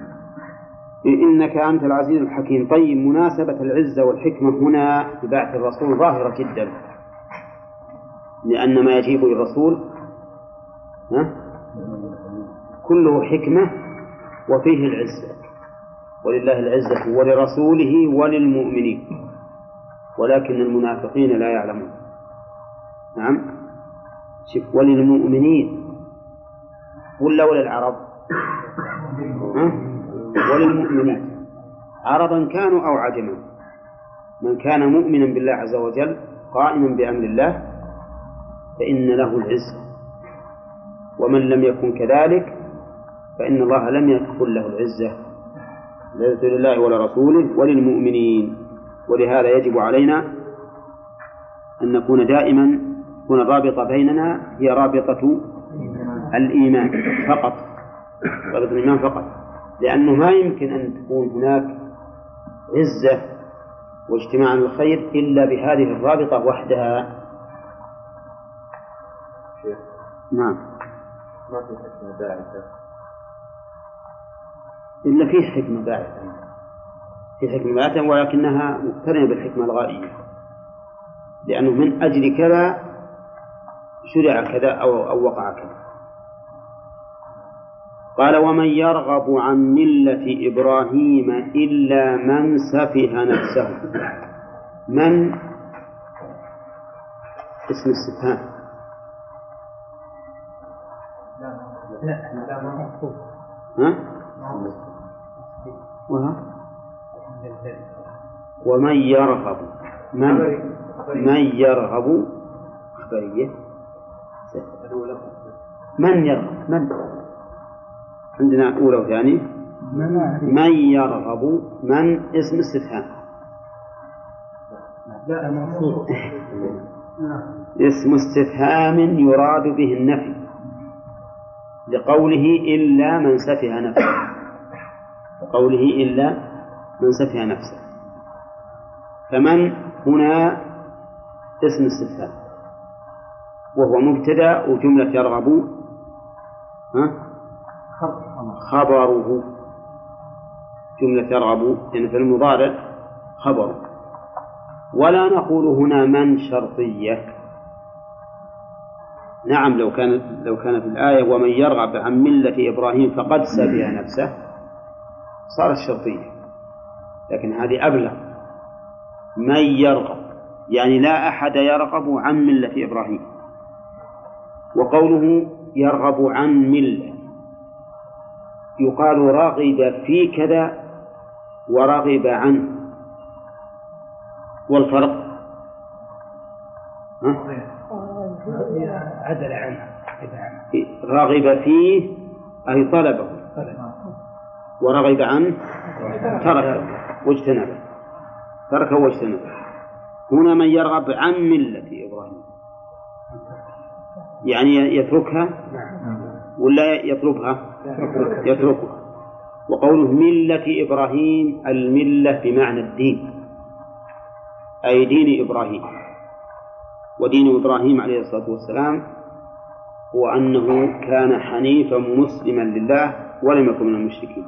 إنك أنت العزيز الحكيم. طيب مناسبة العزة والحكمة هنا ببعث الرسول ظاهرة جدا. لأن ما يجيب للرسول ها؟ كله حكمة وفيه العزة. ولله العزة ولرسوله وللمؤمنين. ولكن المنافقين لا يعلمون. نعم. شوف وللمؤمنين. ولا وللعرب؟ وللمؤمنين. عربا كانوا أو عجما. من كان مؤمنا بالله عز وجل قائما بأمر الله فإن له العزة. ومن لم يكن كذلك فإن الله لم يكن له العزة. لا لله ولا رسوله وللمؤمنين. ولهذا يجب علينا أن نكون دائما تكون الرابطة بيننا هي رابطة الإيمان فقط رابطة الإيمان فقط. لأنه ما يمكن أن تكون هناك عزة واجتماع الخير إلا بهذه الرابطة وحدها. نعم. ما في حكمة باعثة؟ إلا فيه حكمة باعثة. في حكمة باعثة ولكنها مقترنة بالحكمة الغائية. لأنه من أجل كذا شرع كذا أو أو وقع كذا. قال ومن يرغب عن ملة إبراهيم إلا من سفه نفسه. من؟ اسم استفهام ها؟ وها؟ ومن يرغب من؟ من يرغب خبرية من يرغب؟ من؟ عندنا أولى وثانية. من يرغب؟ من؟ اسم استفهام. اسم استفهام يراد به النفي. لقوله إلا من سفه نفسه. قوله إلا من سفه نفسه. فمن هنا؟ اسم استفهام. وهو مبتدأ وجملة يرغب. ها؟ خبره. جملة يرغب يعني في المضارع خبر ولا نقول هنا من شرطية. نعم لو كانت لو كانت الآية ومن يرغب عن ملة إبراهيم فقد سفه نفسه صارت شرطية لكن هذه أبلغ. من يرغب يعني لا أحد يرغب عن ملة إبراهيم. وقوله يرغب عن ملة يقال رغب في كذا ورغب عنه والفرق. ها؟ عدل عنه رغب فيه أي طلبه. ورغب عنه تركه واجتنبه. تركه واجتنبه. هنا من يرغب عن ملة إبراهيم. يعني يتركها؟ ولا يطلبها يتركها. وقوله ملة إبراهيم الملة بمعنى الدين. أي دين إبراهيم. ودين إبراهيم عليه الصلاة والسلام هو أنه كان حنيفا مسلما لله ولم يكن من المشركين.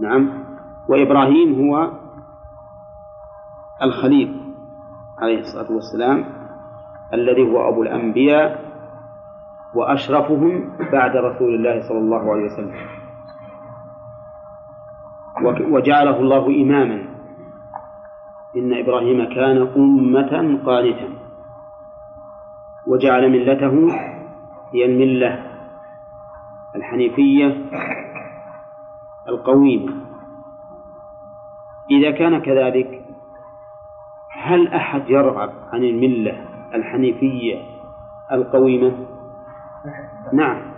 نعم. وإبراهيم هو الخليل عليه الصلاة والسلام. الذي هو أبو الأنبياء وأشرفهم بعد رسول الله صلى الله عليه وسلم. وجعله الله إماما. إن إبراهيم كان أمة قانتا. وجعل ملته هي الملة الحنيفية القويمة. إذا كان كذلك هل أحد يرغب عن الملة؟ الحنيفية القويمة؟ نعم.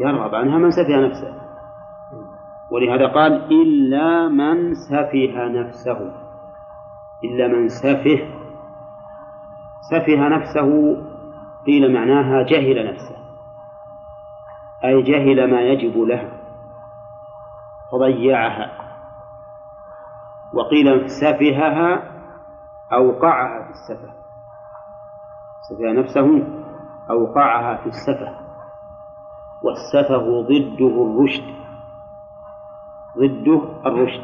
يرغب عنها من سفه نفسه. ولهذا قال إلا من سفه نفسه. إلا من سفه سفه نفسه قيل معناها جهل نفسه. أي جهل ما يجب لها. فضيعها. وقيل سفهها أوقعها في السفه. سفه نفسه أوقعها في السفه والسفه ضده الرشد ضده الرشد.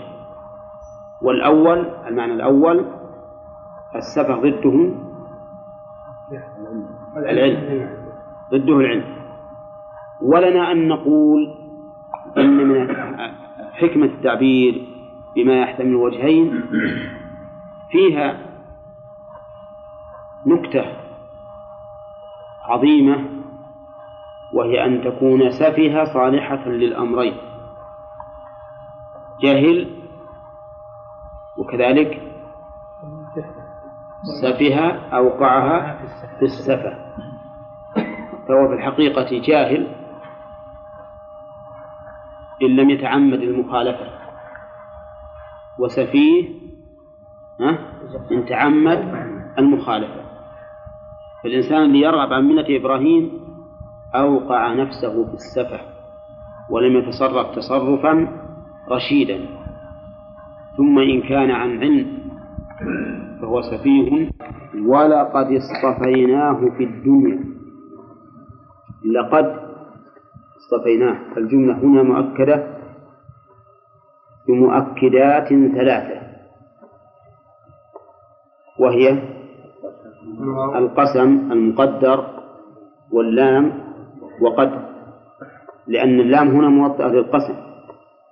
والأول المعنى الأول السفه ضده العلم ضده العلم. ولنا أن نقول إن من حكمة التعبير بما يحتمل وجهين فيها نكتة عظيمة وهي أن تكون سفيهة صالحة للأمرين. جاهل وكذلك سفيهة أوقعها في السفة. فهو في الحقيقة جاهل إن لم يتعمد المخالفة. وسفيه إن تعمد المخالفة. فالإنسان اللي يرغب عن ملة إبراهيم أوقع نفسه في السفة ولم يتصرف تصرفا رشيدا. ثم إن كان عن علم فهو سفيه. ولقد اصطفيناه في الدنيا. لقد اصطفيناه. الجملة هنا مؤكدة بمؤكدات ثلاثة. وهي القسم المقدر واللام وقد لأن اللام هنا موطئة للقسم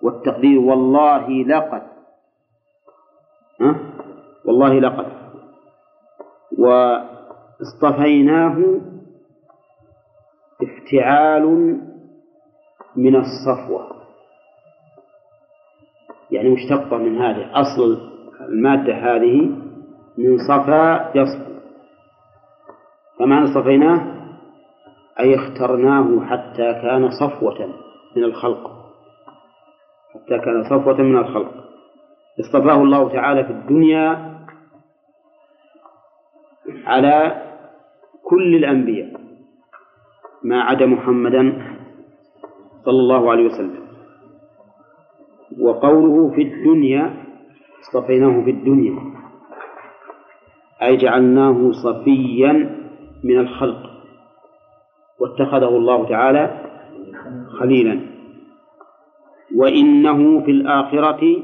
والتقدير والله لقد ها؟ والله لقد واصطفيناه افتعال من الصفوة يعني مشتقة من هذه أصل المادة هذه من صفا يصفو فمعنى اصطفيناه أي اخترناه حتى كان صفوة من الخلق. حتى كان صفوة من الخلق. اصطفاه الله تعالى في الدنيا على كل الأنبياء ما عدا محمدا صلى الله عليه وسلم. وقوله في الدنيا اصطفيناه في الدنيا أي جعلناه صفيا من الخلق. واتخذه الله تعالى خليلا. وإنه في الآخرة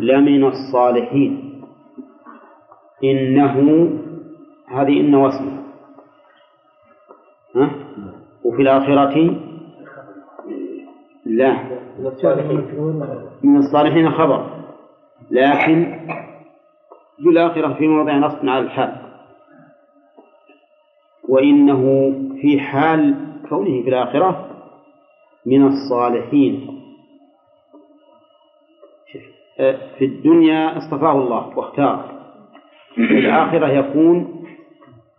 لمن الصالحين. إنه هذه إن واسمه ها؟ وفي الآخرة لا. من الصالحين خبر. لكن في الآخرة في موضع نصب على الحال. وإنه في حال كونه في الآخرة من الصالحين. في الدنيا اصطفاه الله واختاره في الآخرة يكون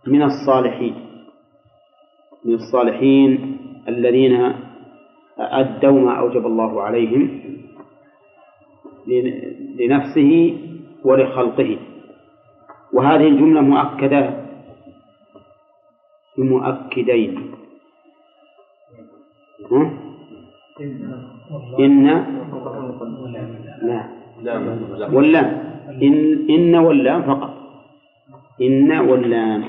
من الصالحين. من الصالحين الذين أدوا ما أوجب الله عليهم لنفسه ولخلقه. وهذه الجملة مؤكدة بمؤكدين إن لا. واللام. إن إن واللام فقط. إن واللام.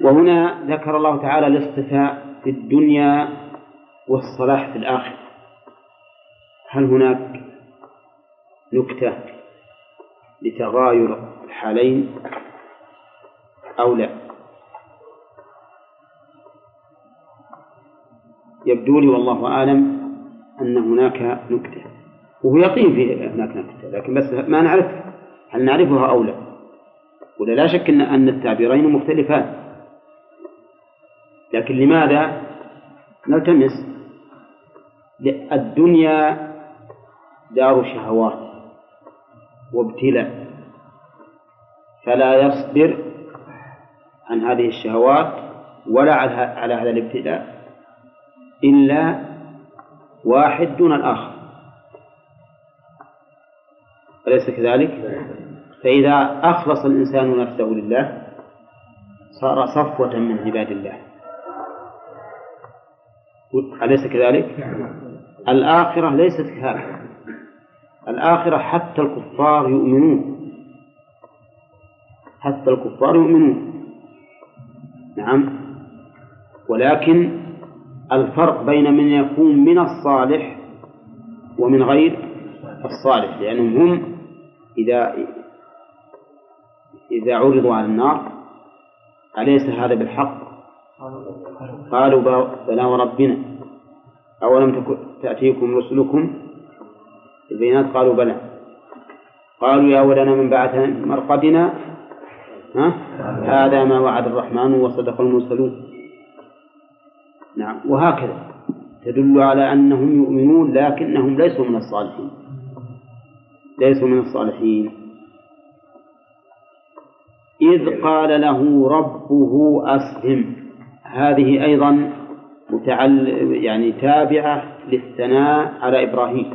وهنا ذكر الله تعالى الاصطفاء في الدنيا والصلاح في الآخرة. هل هناك نكتة لتغاير الحالين أو لا؟ يبدو لي والله أعلم أن هناك نكتة. وهو يقين في هناك نكتة لكن بس ما نعرف هل نعرفها أو لا. ولا لا شك أن أن التعبيرين مختلفان. لكن لماذا نلتمس؟ الدنيا دار شهوات وابتلاء. فلا يصبر عن هذه الشهوات ولا على على هذا الابتلاء. إلا واحد دون الآخر. أليس كذلك؟ فإذا أخلص الإنسان نفسه لله صار صفوة من عباد الله. أليس كذلك؟ الآخرة ليست كهذا. الآخرة حتى الكفار يؤمنون. حتى الكفار يؤمنون. نعم. ولكن الفرق بين من يكون من الصالح ومن غير الصالح لأنهم هم إذا إذا عرضوا على النار أليس هذا بالحق؟ قالوا بلى وربنا أولم تأتيكم رسلكم البينات قالوا بلى قالوا يا ولنا من بعث مرقدنا ها؟ هذا ما وعد الرحمن وصدق المرسلون نعم. وهكذا. تدل على أنهم يؤمنون لكنهم ليسوا من الصالحين. ليسوا من الصالحين. إذ قال له ربه أسلم. هذه أيضا متعل يعني تابعة للثناء على إبراهيم.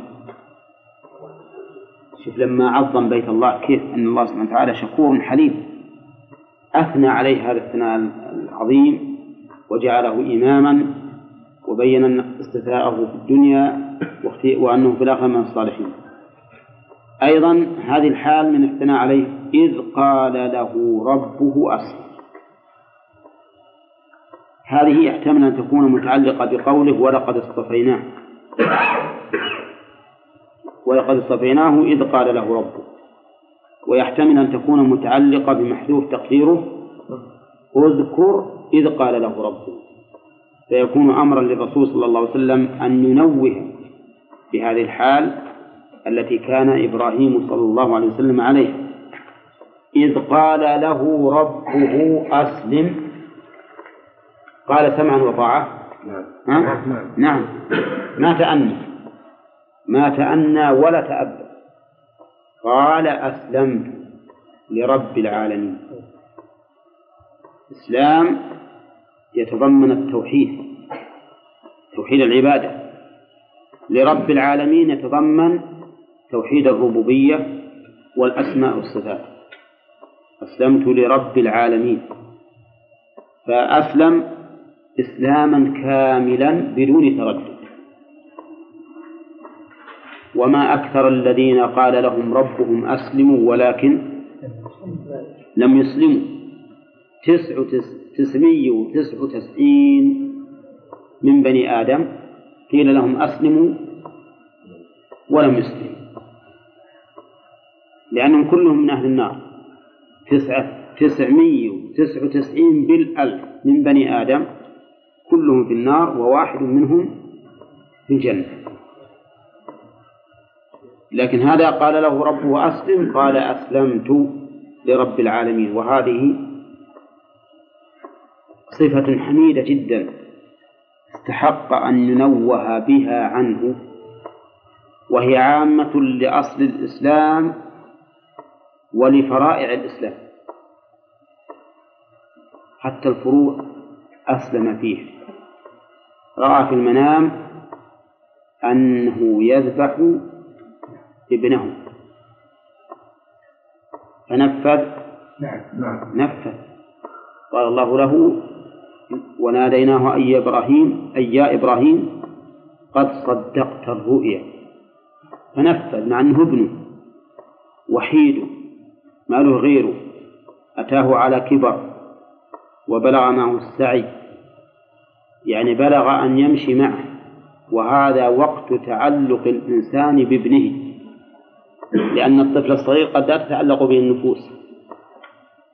شوف لما عظم بيت الله كيف أن الله سبحانه وتعالى شكور حليم. أثنى عليه هذا الثناء العظيم. وجعله إماما وبين استثاءه في الدنيا وأنه في الآخرة من الصالحين. أيضا هذه الحال من الثناء عليه إذ قال له ربه أسلم. هذه يحتمل أن تكون متعلقة بقوله ولقد اصطفيناه. ولقد اصطفيناه إذ قال له ربه. ويحتمل أن تكون متعلقة بمحذوف تقديره. اذكر إذ قال له ربه فيكون أمرا للرسول صلى الله عليه وسلم أن ينوه بهذه الحال التي كان إبراهيم صلى الله عليه وسلم عليها إذ قال له ربه أسلم. قال سمعا وطاعة. نعم. نعم. ما تأنى. ما تأنى ولا تأبى. قال أسلمت لرب العالمين. الإسلام يتضمن التوحيد توحيد العبادة. لرب العالمين يتضمن توحيد الربوبية والأسماء والصفات. أسلمت لرب العالمين. فأسلم إسلاما كاملا بدون تردد. وما أكثر الذين قال لهم ربهم أسلموا ولكن لم يسلموا. تسع تسعمية وتسع وتسعين من بني آدم. قيل لهم أسلموا ولم يسلموا لأنهم كلهم من أهل النار. تسعة تسعمية وتسع وتسعين بالألف من بني آدم كلهم في النار وواحد منهم في الجنة. لكن هذا قال له ربه أسلم قال أسلمت لرب العالمين. وهذه صفة حميدة جدا. استحق أن ينوه بها عنه. وهي عامة لأصل الإسلام ولفرائع الإسلام. حتى الفروع أسلم فيه. رأى في المنام أنه يذبح ابنه. فنفذ. نعم نعم. نفذ. قال الله له وناديناه أي إبراهيم أي يا إبراهيم قد صدقت الرؤيا. فنفذ مع أنه ابنه وحيد ما له غيره. أتاه على كبر وبلغ معه السعي. يعني بلغ أن يمشي معه. وهذا وقت تعلق الإنسان بابنه. لأن الطفل الصغير قد لا تتعلق به النفوس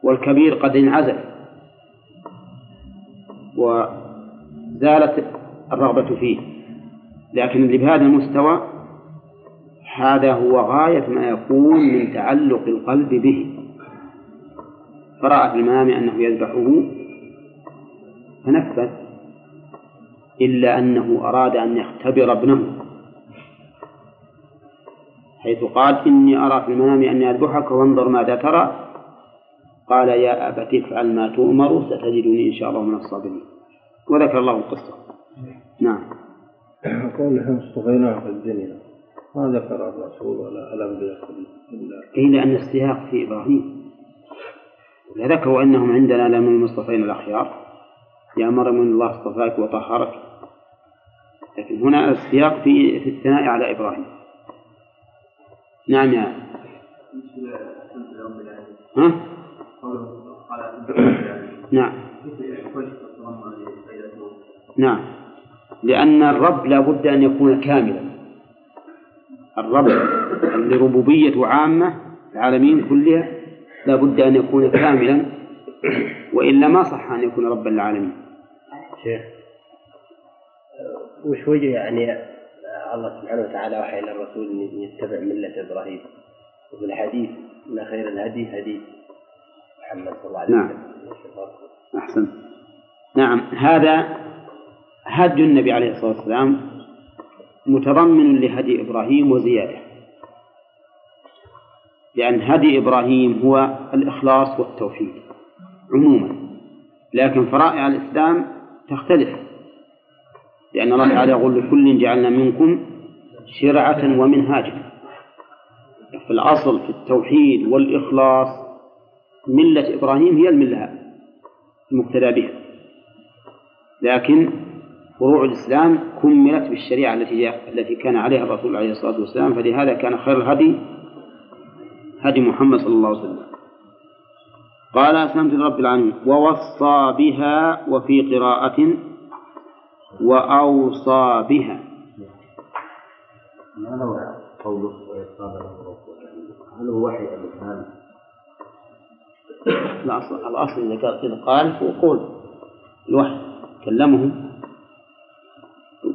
والكبير قد انعزل. وزالت الرغبة فيه. لكن اللي بهذا المستوى هذا هو غاية ما يكون من تعلق القلب به. فرأى في المنام أنه يذبحه فنفذ. إلا أنه أراد أن يختبر ابنه. حيث قال إني أرى في المنام أني أذبحك وانظر ماذا ترى. قال يا أبت افعل ما تؤمر ستجدني إن شاء الله من الصابرين. وذكر الله القصة. نعم. قوله اصطفيناه في الدنيا. ما ذكر الرسول ولا الأنبياء إلا. قيل أن السياق في إبراهيم. ذكروا أنهم عندنا لمن المصطفين الأخيار. يا مريم إن الله اصطفاك وطهرك. لكن هنا السياق في في الثناء على إبراهيم. نعم يا. ها؟ نعم. نعم. لأن الرب لا بد أن يكون كاملا. الرب اللي ربوبيته عامة العالمين كلها لا بد أن يكون كاملا وإلا ما صح أن يكون ربا للعالمين شيخ وش وجه يعني الله سبحانه وتعالى وحي إلى الرسول أن يتبع ملة إبراهيم؟ وفي الحديث أن خير الهدي هدي محمد صلى الله عليه نعم. وسلم. أحسن. نعم. هذا هدي النبي عليه الصلاة والسلام متضمن لهدي إبراهيم وزيادة. لأن هدي إبراهيم هو الإخلاص والتوحيد عموما. لكن فرائع الإسلام تختلف. لأن الله تعالى يقول لكل جعلنا منكم شرعة ومنهاجا. في الأصل في التوحيد والإخلاص ملة إبراهيم هي الملة المقتدى بها. لكن فروع الإسلام كملت بالشريعة التي التي كان عليها الرسول عليه الصلاة والسلام. فلهذا كان خير الهدي هدي محمد صلى الله عليه وسلم. قال أسلمت لرب العالمين. ووصى بها وفي قراءة وأوصى بها. ما هو قوله هل هو وحي أم إلهام؟ الأصل الأصل إذا قال إذا قال هو قول الوحي. كلمه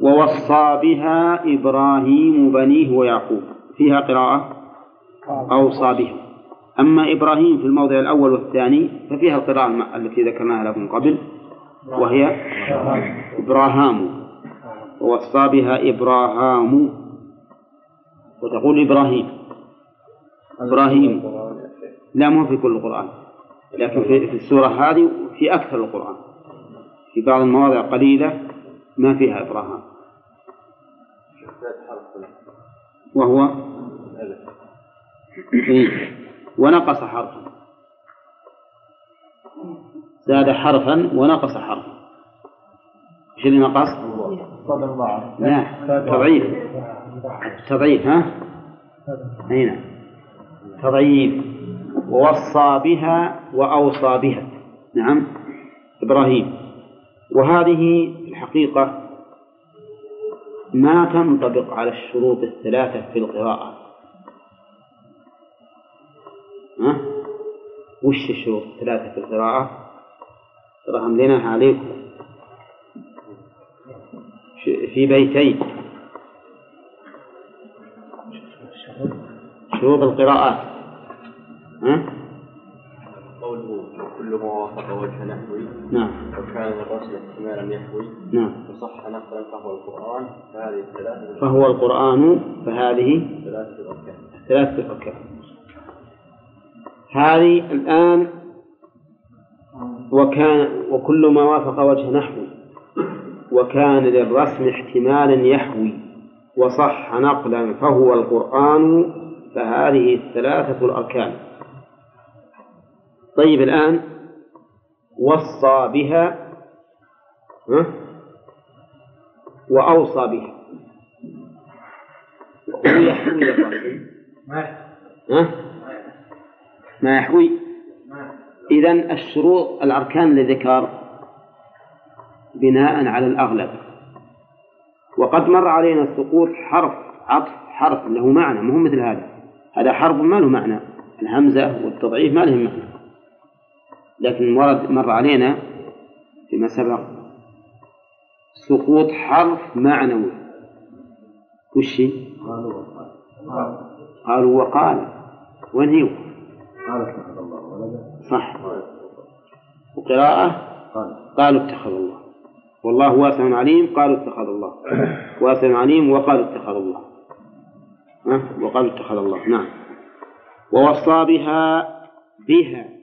ووصى بها إبراهيم بنيه ويعقوب. فيها قراءة؟ أوصى بها. أما إبراهيم في الموضع الأول والثاني ففيها القراءة التي ذكرناها لكم قبل وهي إبراهام. ووصى بها إبراهام. وتقول إبراهيم. إبراهيم. لا مو في كل القرآن لكن في السورة هذه في أكثر القرآن. في بعض المواضع قليلة ما فيها إبراهام. وهو إيه. ونقص حرفا. زاد حرفا ونقص حرفا. إيش اللي نقص؟ لا تضعيف. تضعيف ها؟ أي نعم. تضعيف. ووصى بها وأوصى بها. نعم. إبراهيم. وهذه الحقيقة ما تنطبق على الشروط الثلاثة في القراءة ها؟ وش الشروط الثلاثة في القراءة؟ ترى أمليناها عليكم في بيتين شروط القراءات ها؟ كل ما وافق وجه نحوي. نعم. وكان للرسم احتمالا يحوي. نعم. وصح نقلا فهو القرآن فهذه الثلاثة فهو القرآن فهذه ثلاثة الأركان. ثلاثة أركان هذه الآن وكان وكل ما وافق وجه نحو وكان للرسم احتمالا يحوي. وصح نقلا فهو القرآن فهذه الثلاثة الأركان. طيب الآن وصى بها ها؟ وأوصى بها. هو يحوي. الرسم ها؟ ما يحوي. إذا الشروط الأركان اللي ذكر بناء على الأغلب. وقد مر علينا سقوط حرف عطف حرف له معنى ما هو مثل هذا. هذا حرف ما له معنى. الهمزة والتضعيف ما لهم معنى. لكن ورد مر علينا فيما سبق سقوط حرف معنوي. وش هي؟ قالوا وقال. وين هي؟ قال اتخذ الله ولدا. صح. وقراءة؟ قال. قالوا اتخذ الله. والله واسع عليم قالوا اتخذ الله. واسع عليم وقالوا اتخذ الله. ها؟ وقالوا اتخذ الله. نعم. ووصى بها بها.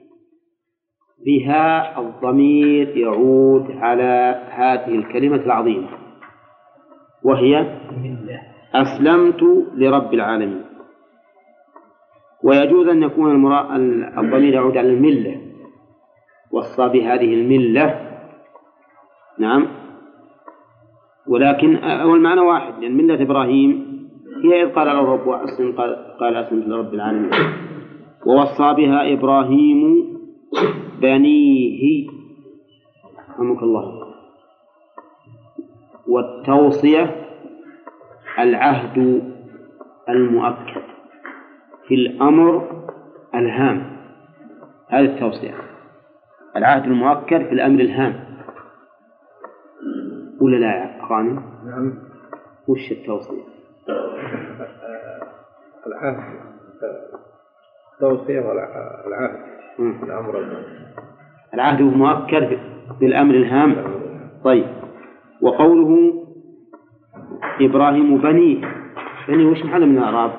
بها الضمير يعود على هذه الكلمة العظيمة وهي أسلمت لرب العالمين ويجوز أن يكون. الضمير يعود على الملة وصى بهذه الملة نعم ولكن هو المعنى واحد لأن ملة إبراهيم هي إذ قال له الرب أسلم قال, قال أسلمت لرب العالمين ووصى بها إبراهيم بنيه. رحمك الله. والتوصية العهد المؤكد. في الأمر الهام. هذه التوصية. العهد المؤكد في الأمر الهام. ولا لا يا غانم؟ نعم. وش التوصية؟ العهد. التوصية والعهد. الأمر. العهد مؤكد بالأمر الهام. طيب. وقوله إبراهيم بنيه بني وش محل من الأعراب؟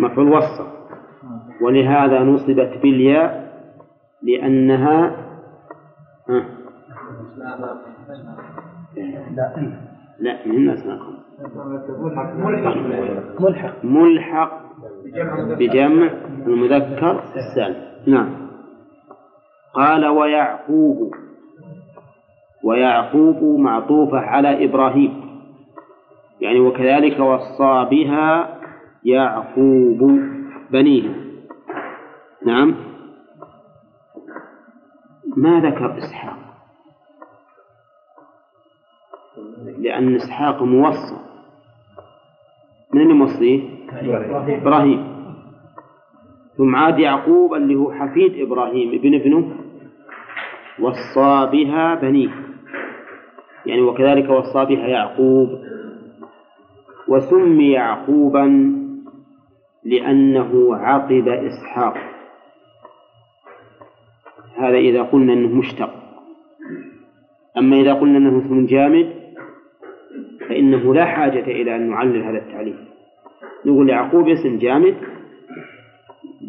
مفعول وصف. ولهذا نصبت بالياء لأنها ها؟ لا. من أسماء ملحق. ملحق. بجمع المذكر السالم نعم. قال ويعقوب ويعقوب معطوفة على إبراهيم. يعني وكذلك وصى بها يعقوب بنيه. نعم. ما ذكر إسحاق؟ لأن إسحاق موصى. من اللي موصيه؟ إبراهيم. ثم عاد يعقوب اللي هو حفيد إبراهيم ابن ابنه وصى بها بنيه. يعني وكذلك وصى بها يعقوب. وسمي يعقوبا لأنه عقب إسحاق. هذا إذا قلنا أنه مشتق. أما إذا قلنا أنه اسم جامد فإنه لا حاجة إلى أن نعلل هذا التعليل. نقول يعقوب اسم جامد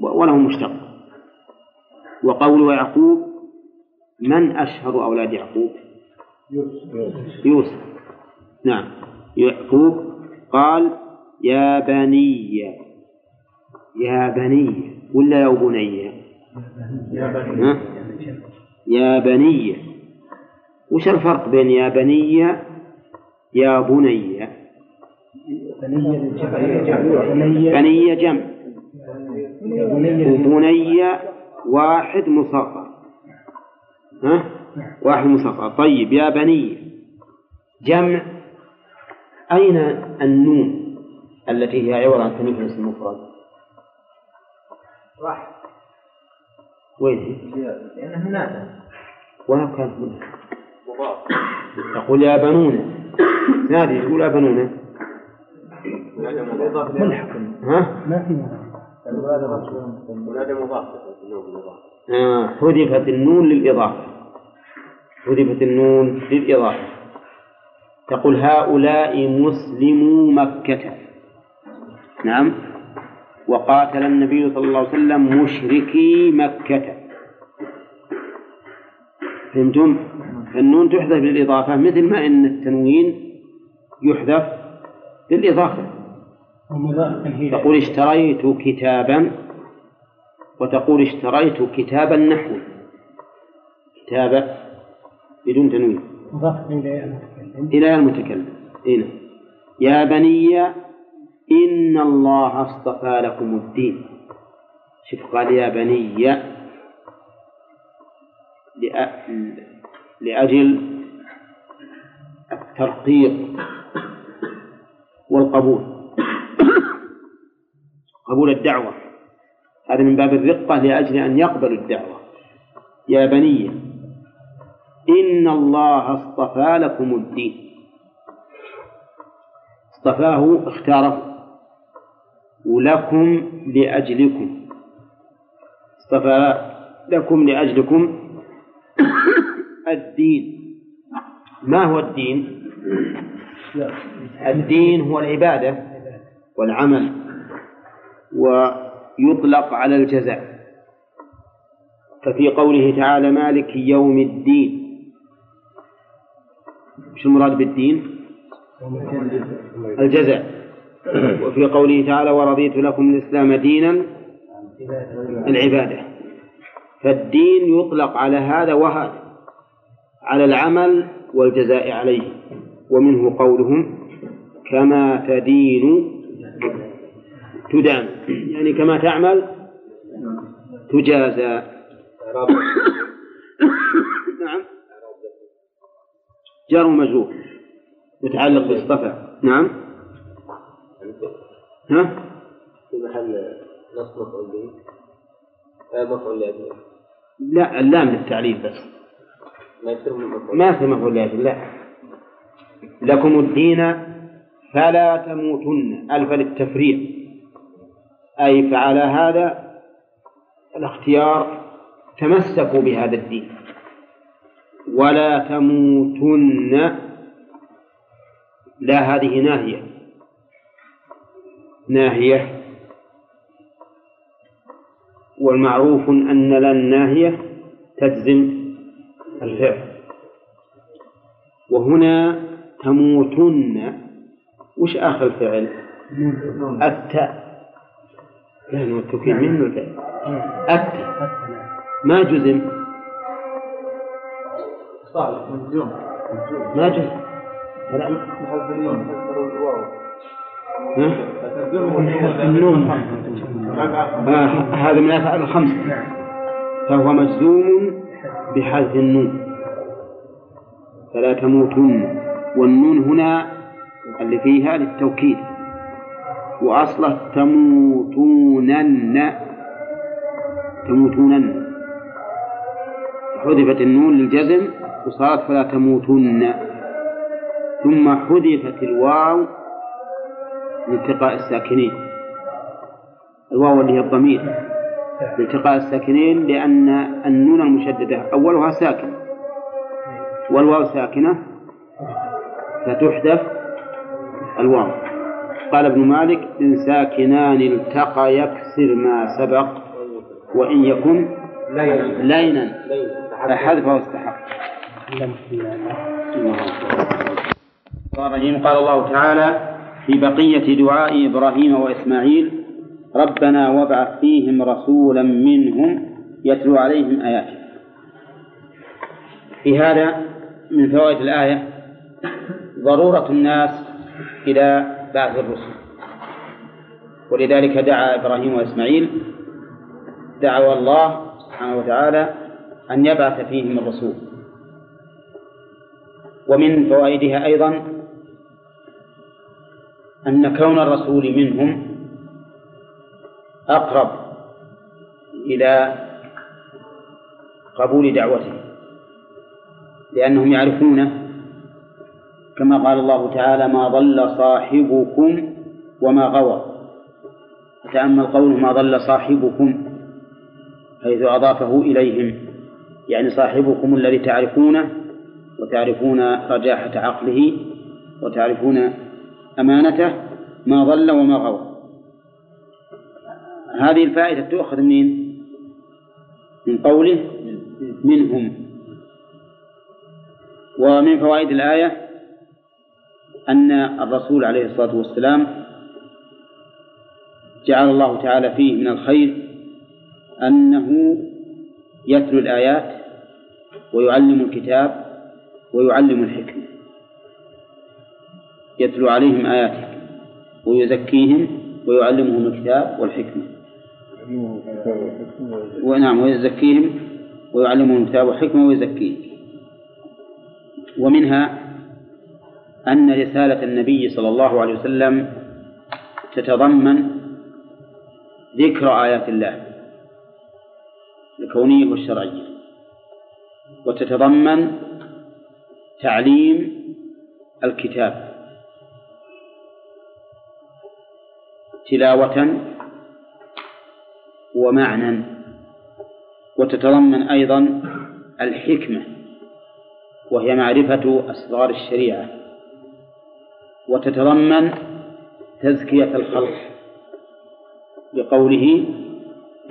وله مشتق. وقول يعقوب من أشهر أولاد يعقوب؟ يوسف. نعم. يعقوب قال يا بني. يا بني ولا يا بني؟ يا بني. وش الفرق بين يا بني يا بني؟ بني جمع. وبني واحد مصغر. ها؟ واحد مصغر. طيب يا بني. جمع. أين النون التي هي عوض عن تنوين الاسم المفرد؟ راح وين هي؟ لأنه نادى وين كانت منها؟ تقول يا بنون. نادي تقول يا بنون. ملحق ها؟ ما في مضاف. آه حذفت النون للإضافة. حذفت النون للإضافة. تقول هؤلاء مسلمو مكة. نعم. وقاتل النبي صلى الله عليه وسلم مشركي مكة. فهمتم؟ فالنون تحذف للإضافة مثل ما إن التنوين يحذف للإضافة. تقول اشتريت كتابا وتقول اشتريت كتابا نحو كتابة بدون تنوين. مضاف إلى المتكلم إلى المتكلم هنا يا بني إن الله اصطفى لكم الدين. شوف قال يا بني لأ- لأجل الترقيق والقبول. قبول الدعوة. هذا من باب الرقة لأجل أن يقبلوا الدعوة. يا بني إن الله اصطفى لكم الدين. اصطفاه اختاره. ولكم لأجلكم. اصطفى لكم لأجلكم الدين. ما هو الدين؟ الدين هو العبادة والعمل. ويطلق على الجزاء ففي قوله تعالى مالك يوم الدين. إيش المراد بالدين؟ الجزاء وفي قوله تعالى ورضيت لكم الإسلام دينا العبادة فالدين يطلق على هذا وهذا على العمل والجزاء عليه. ومنه قولهم كما تدين تدان يعني كما تعمل تجازى. نعم. جار ومجرور. متعلق باصطفى نعم. ها؟ في محل نصب مفعول به مفعول لا اللام للتعليل بس. ما في مفعول لأجل لا. لكم الدين فلا تموتن. ألف للتفريع. أي فعلى هذا الاختيار تمسكوا بهذا الدين. ولا تموتن. لا هذه ناهية. ناهية. والمعروف أن لا الناهية تجزم الفعل. وهنا تموتن. وش آخر الفعل؟ التاء لا نوع التوكيد منه. الفعل التاء ما جزم؟ صالح مجزوم. ما جزم. آه هذا من الأفعال الخمسة فهو مجزوم بحذف النون. فلا تموتن. والنون هنا اللي فيها للتوكيد. وأصله تموتونن. تموتونن. حذفت النون للجزم وصارت فلا تموتن. ثم حذفت الواو لالتقاء الساكنين. الواو اللي هي الضمير. لالتقاء الساكنين لأن النون المشددة أولها ساكن. والواو ساكنة. فتحذف الواو. قال ابن مالك إن ساكنان التقى يكسر ما سبق وإن يكن لينا. فحذفه استحق. الرجيم قال الله تعالى في بقية دعاء إبراهيم وإسماعيل ربنا وابعث فيهم رسولا منهم يتلو عليهم آياتك في هذا من فوائد الآية ضرورة الناس إلى بعث الرسل. ولذلك دعا إبراهيم وإسماعيل دعوا الله سبحانه وتعالى أن يبعث فيهم الرسول. ومن فوائدها أيضا أن كون الرسول منهم أقرب إلى قبول دعوته لأنهم يعرفونه كما قال الله تعالى ما ضل صاحبكم وما غوى. تأمل قوله ما ضل صاحبكم حيث أضافه إليهم. يعني صاحبكم الذي تعرفونه وتعرفون رجاحة عقله وتعرفون أمانته ما ضل وما غوى. هذه الفائدة تؤخذ منين؟ من قوله منهم. ومن فوائد الآية أن الرسول عليه الصلاة والسلام جعل الله تعالى فيه من الخير أنه يتلو الآيات ويعلم الكتاب ويعلم الحكمة. يتلو عليهم آياته ويزكيهم ويعلمهم الكتاب والحكمة. ونعم ويزكيهم ويعلمهم الكتاب والحكمة ويزكيهم. ومنها أن رسالة النبي صلى الله عليه وسلم تتضمن ذكر آيات الله الكونية والشرعية وتتضمن تعليم الكتاب تلاوة ومعنى وتتضمن أيضا الحكمة وهي معرفة أسرار الشريعة. وتتضمن تزكية الخلق بقوله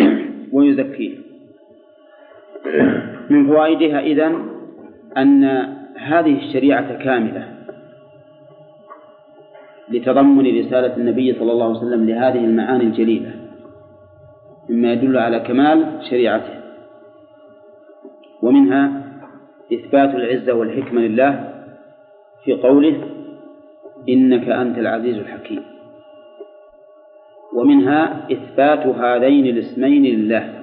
ويزكيه من فوائدها إذن أن هذه الشريعة كاملة لتضمن رسالة النبي صلى الله عليه وسلم لهذه المعاني الجليلة مما يدل على كمال شريعته. ومنها إثبات العزة والحكمة لله في قوله إنك أنت العزيز الحكيم. ومنها إثبات هذين الاسمين لله.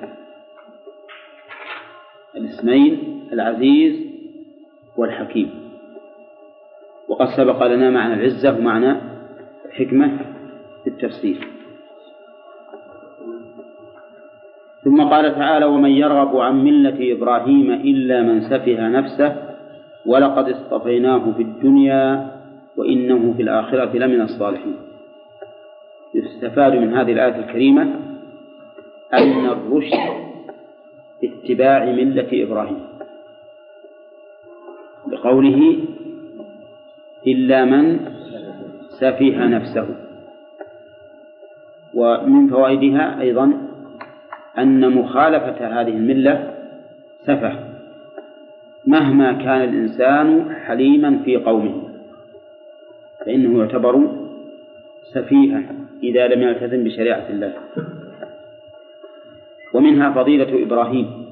الاسمين العزيز والحكيم. وقد سبق لنا معنى العزة ومعنى الحكمة في التفسير. ثم قال تعالى ومن يرغب عن ملة إبراهيم إلا من سفه نفسه ولقد اصطفيناه في الدنيا وإنه في الآخرة لمن الصالحين. يستفاد من هذه الآية الكريمة أن الرشد اتباع ملة إبراهيم. بقوله إلا من سفه نفسه. ومن فوائدها أيضا أن مخالفة هذه الملة سفه مهما كان الإنسان حليما في قومه. فإنه يعتبر سفيها إذا لم يلتزم بشريعة الله. ومنها فضيلة إبراهيم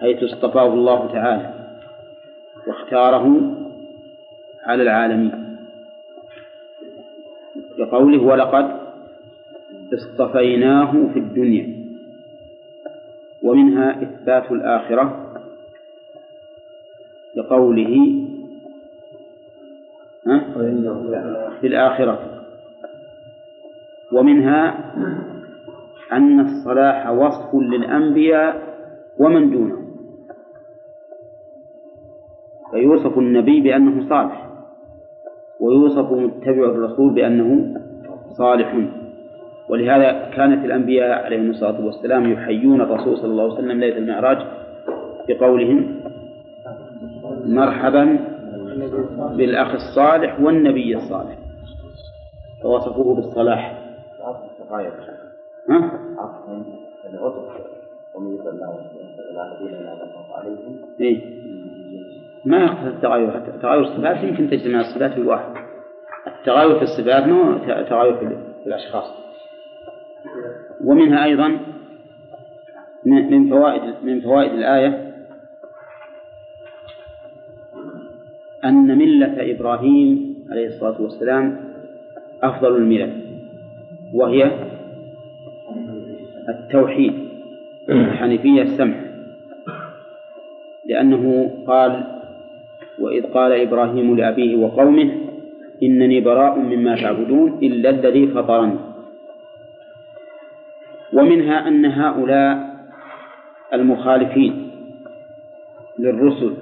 حيث اصطفاه الله تعالى واختاره على العالمين. بقوله ولقد اصطفيناه في الدنيا ومنها إثبات الآخرة بقوله في الآخرة ومنها أن الصلاح وصف للأنبياء ومن دونهم فيوصف النبي بأنه صالح ويوصف متبع الرسول بأنه صالح. ولهذا كانت الأنبياء عليهم الصلاة والسلام يحيون الرسول صلى الله عليه وسلم ليلة المعراج بقولهم مرحبا بالأخ الصالح والنبي الصالح. فوصفوه بالصلاح؟ إيه؟ ما يقتضي التغاير تغاير الصفات يمكن تجتمع الصفات في الواحد. التغاير في الصفات مو تغاير في الأشخاص. ومنها أيضا من فوائد من فوائد الآية أن ملة إبراهيم عليه الصلاة والسلام أفضل الملل وهي التوحيد الحنيفية السمح. لأنه قال وإذ قال إبراهيم لأبيه وقومه إنني براء مما تعبدون إلا الذي فطرني. ومنها أن هؤلاء المخالفين للرسل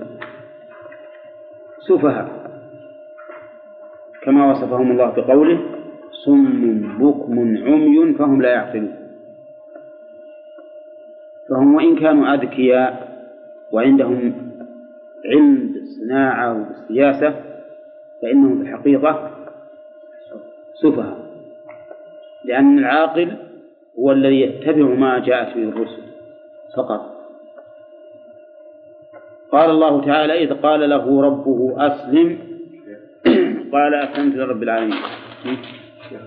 سفهاء. كما وصفهم الله بقوله صم بكم عمي فهم لا يعقلون. فهم وإن كانوا أذكياء وعندهم علم بالصناعة وبالسياسة فإنهم في الحقيقة سفهاء. لأن العاقل هو الذي يتبع ما جاءت به الرسل فقط. قال الله تعالى إذ قال له ربه أسلم قال أسلمت لرب العالمين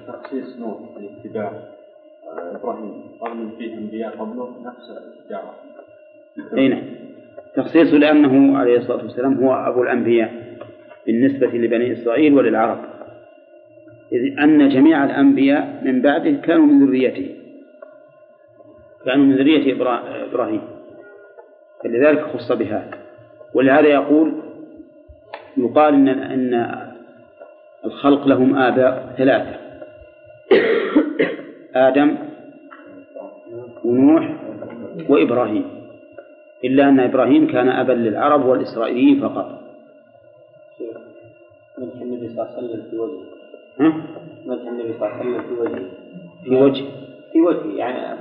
تخصيص نوح الاتباع إبراهيم رغم فيه أنبياء قبله نفس الدعوه. اي نعم. تخصيصه لأنه عليه الصلاة والسلام هو أبو الأنبياء بالنسبة لبني إسرائيل وللعرب. إذ أن جميع الأنبياء من بعده كانوا من ذريته كانوا من ذرية إبراهيم فلذلك خص بهذا ولهذا يقول يقال إن أن الخلق لهم آباء ثلاثة. آدم ونوح وإبراهيم. إلا أن إبراهيم كان أبا للعرب والإسرائيليين فقط. مدح النبي صلى الله عليه وسلم في وجهه؟ مدح النبي صلى الله عليه وسلم في وجهه. في وجه؟ في وجهه يعني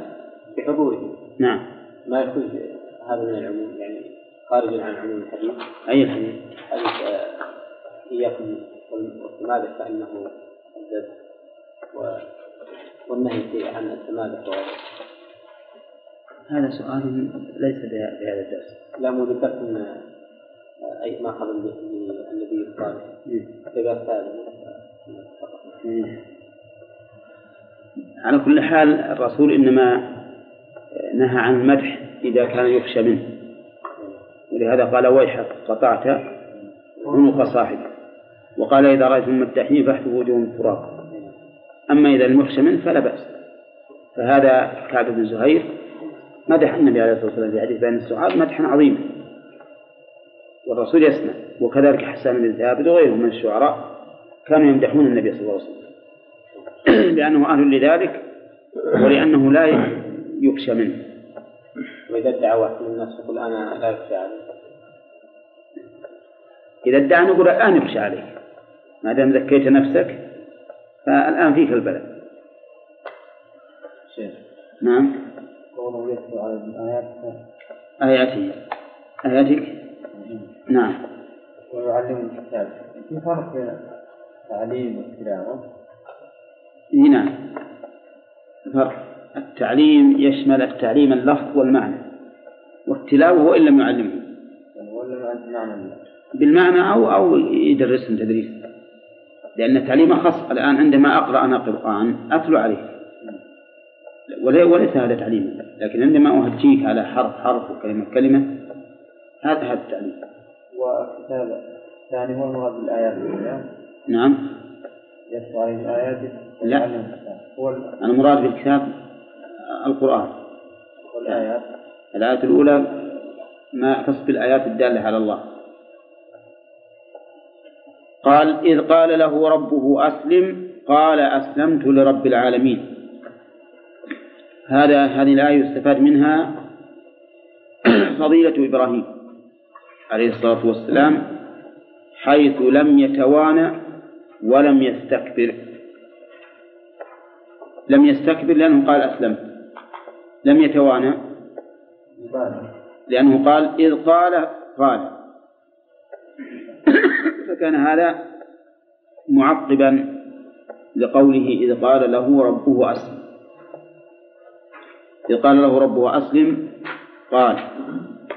بحضوره. نعم. ما يخرج هذا من العموم. خارج عن عموم الحديث أي الحديث؟ حديث آه، إياكم والتمادح فإنه الذب والنهي عن التمادح هذا سؤال ليس بهذا الدرس. لا مو ذكرت ان أي ما اخذ النبي ذكرت هذا إيه. على كل حال الرسول إنما نهى عن المدح إذا كان يخشى منه. ولهذا قال ويحك قطعت عنق صاحبه وقال إذا رأيتم مداحين فاحتوا وجوههم التراب أما إذا لم يخشى منه فلا بأس. فهذا كعب بن زهير مدح النبي عليه الصلاة والسلام في حديث بين السعاد مدحا عظيما. والرسول يسمع. وكذلك حسان بن ثابت وغيرهم من الشعراء كانوا يمدحون النبي صلى الله عليه وسلم. لأنه أهل لذلك ولأنه لا يخشى منه. وإذا ادعى واحد من الناس يقول أنا لا يخشى علي. إذا ادعى نقول الآن يخشى عليك. ما دام زكيت نفسك فالآن فيك البلاء شيخ. نعم. قوله يتلو على الآيات آياته آياتك؟ نعم. ويعلم الكتاب. في فرق بين التعليم والتلاوة؟ نعم. فرق. التعليم يشمل التعليم اللفظ والمعنى والتلاوة وإن لم يعلمه. بالمعنى أو أو يدرسهم تدريس. لأن التعليم خاص الآن عندما أقرأ أنا قرآن أتلو عليه. ولي- وليس هذا تعليم. لكن عندما أهجيك على حرف حرف وكلمة كلمة هذا هذا التعليم والكتاب الثاني هو المراد بالآيات نعم. يتلو عليه الآيات لا. هو ال- المراد بالكتاب القرآن. والآيات. الآية الأولى ما يختص بالآيات الدالة على الله. قال إذ قال له ربه أسلم قال أسلمت لرب العالمين. هذا هذه الآية يستفاد منها فضيلة إبراهيم عليه الصلاة والسلام حيث لم يتوانى ولم يستكبر. لم يستكبر لأنه قال أسلمت. لم يتوانى لأنه قال إذ قال قال. فكان هذا معقبا لقوله إذ قال له ربه أسلم. إذ قال له ربه أسلم قال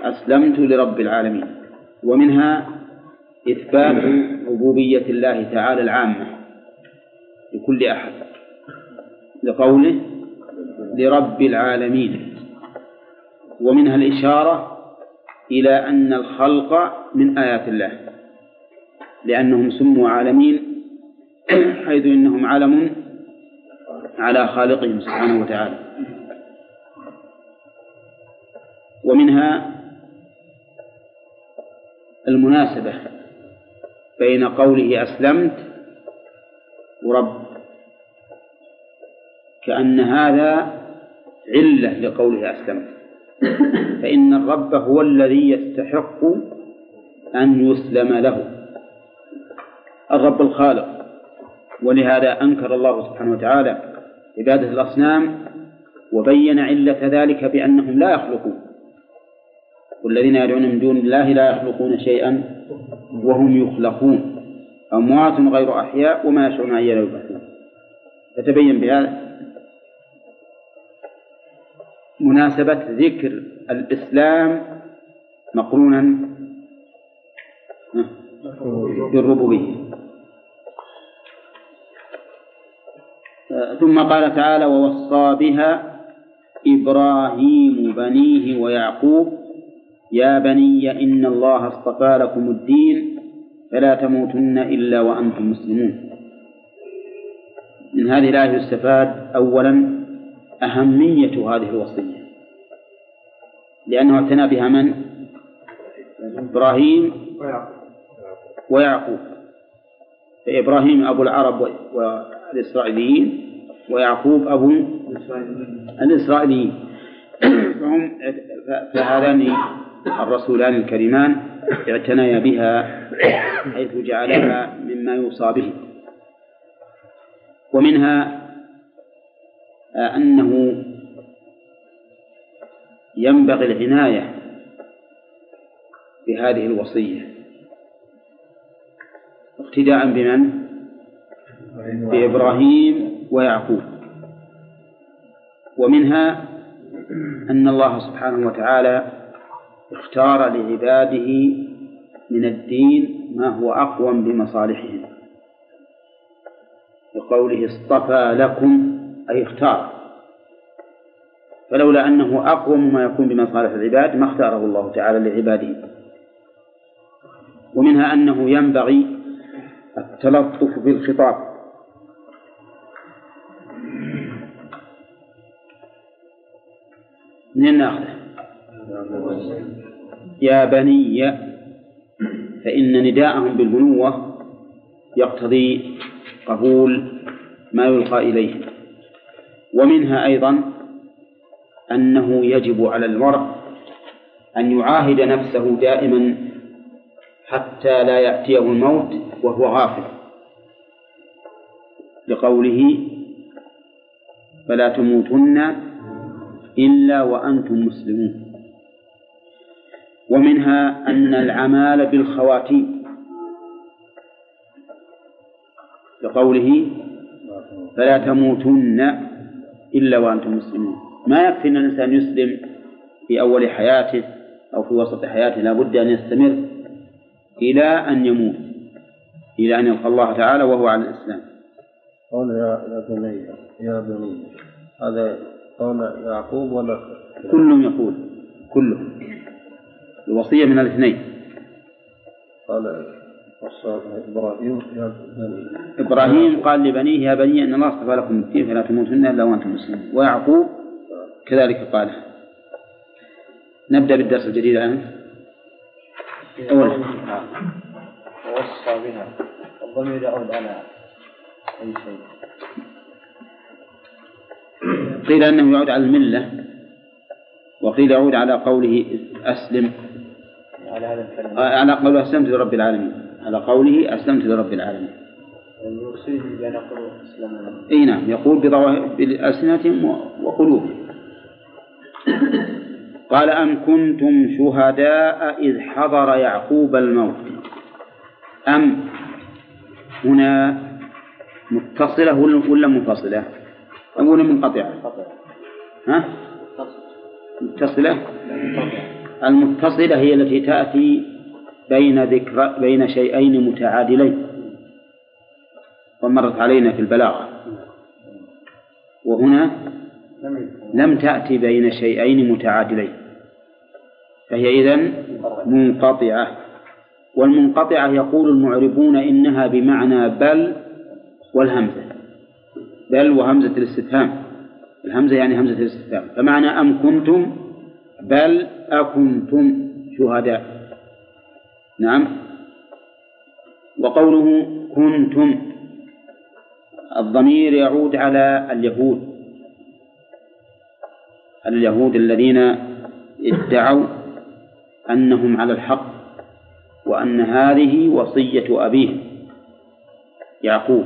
أسلمت لرب العالمين. ومنها إثبات ربوبية الله تعالى العامة لكل أحد. لقوله لرب العالمين. ومنها الإشارة إلى أن الخلق من آيات الله لأنهم سموا عالمين حيث إنهم علم على خالقهم سبحانه وتعالى. ومنها المناسبة بين قوله أسلمت ورب كأن هذا علة لقوله أسلمت. فإن الرب هو الذي يستحق أن يسلم له. الرب الخالق. ولهذا أنكر الله سبحانه وتعالى عبادة الأصنام وبين علة ذلك بأنهم لا يخلقون. والذين يدعون من دون الله لا يخلقون شيئا وهم يخلقون. أموات غير أحياء وما يشعرون أيان يبعثون فتبين بهذا مناسبة ذكر الإسلام مقرونا بالربوبية. ثم قال تعالى ووصى بها إبراهيم بنيه ويعقوب يا بني إن الله اصطفى لكم الدين فلا تموتن إلا وأنتم مسلمون. من هذه الآية يستفاد أولا أهمية هذه الوصية. لأنه اعتنى بها من؟ إبراهيم ويعقوب. فإبراهيم أبو العرب والإسرائيليين ويعقوب أبو الإسرائيليين. فهم فهذان الرسولان الكريمان اعتنيا بها حيث جعلها مما يوصى به. ومنها أنه ينبغي العناية بهذه الوصية. اقتداء بمن؟ بإبراهيم. ويعقوب. ومنها أن الله سبحانه وتعالى اختار لعباده من الدين ما هو أقوم بمصالحهم. بقوله اصطفى لكم أي اختار. فلولا أنه أقوم ما يكون بمصالح العباد ما اختاره الله تعالى لعباده. ومنها أنه ينبغي التلطف بالخطاب. من ناخذه؟ يا بني فإن نداءهم بالبنوة يقتضي قبول ما يلقى إليهم ومنها أيضا أنه يجب على المرء أن يعاهد نفسه دائما حتى لا يأتيه الموت وهو غافل. لقوله فلا تموتن إلا وأنتم مسلمون ومنها أن العمال بالخواتيم. لقوله فلا تموتن إلا وأنتم مسلمون ما يكفي أن الإنسان يسلم في أول حياته أو في وسط حياته لا بد أن يستمر إلى أن يموت إلى أن يلقى الله تعالى وهو على الإسلام. قول يا بني يا بني هذا قول يعقوب ولا كلهم يقول كلهم. الوصية من الاثنين. قال وصى إبراهيم يا بني. إبراهيم قال لبنيه يا بني إن الله اصطفى لكم الدين فلا تموتن إلا وأنتم مسلمون. ويعقوب كذلك قال. نبدأ بالدرس الجديد الآن. أولا. ووصى بها. الضمير يعود على أي شيء. قيل أنه يعود على الملة وقيل يعود على قوله أسلم. على هذا الكلام. على قوله أسلمت لرب العالمين. على قوله أسلمت لرب العالمين. يرسله بأن يقول اسلام أي نعم يقول بألسنتهم وقلوبهم. قال أم كنتم شهداء إذ حضر يعقوب الموت أم هنا متصلة ولا منفصلة؟ أم ولا منقطعة؟ ها؟ متصلة؟ المتصلة هي التي تأتي بين ذكر بين شيئين متعادلين ومرت علينا في البلاغة وهنا لم تأتي بين شيئين متعادلين فهي إذن منقطعة والمنقطعة يقول المعربون إنها بمعنى بل والهمزة بل وهمزة الاستفهام الهمزة يعني همزة الاستفهام فمعنى أم كنتم بل أكنتم شهداء. نعم. وقوله كنتم الضمير يعود على اليهود. اليهود الذين ادعوا أنهم على الحق وأن هذه وصية أبيهم يعقوب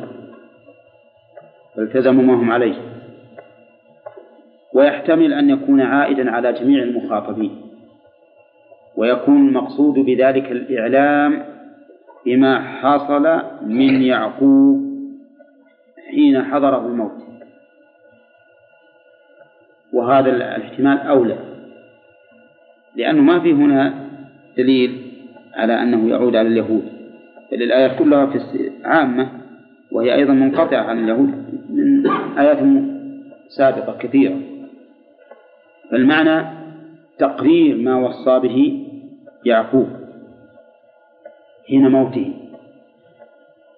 فالتزموا ما هم عليه. ويحتمل أن يكون عائدا على جميع المخاطبين ويكون المقصود بذلك الإعلام بما حصل من يعقوب حين حضره الموت. وهذا الاحتمال أولى. لأنه ما في هنا دليل على أنه يعود على اليهود. بل الآيات كلها في عامة وهي أيضا منقطعة عن اليهود من آيات سابقة كثيرة. فالمعنى تقرير ما وصى به يعقوب حين موته.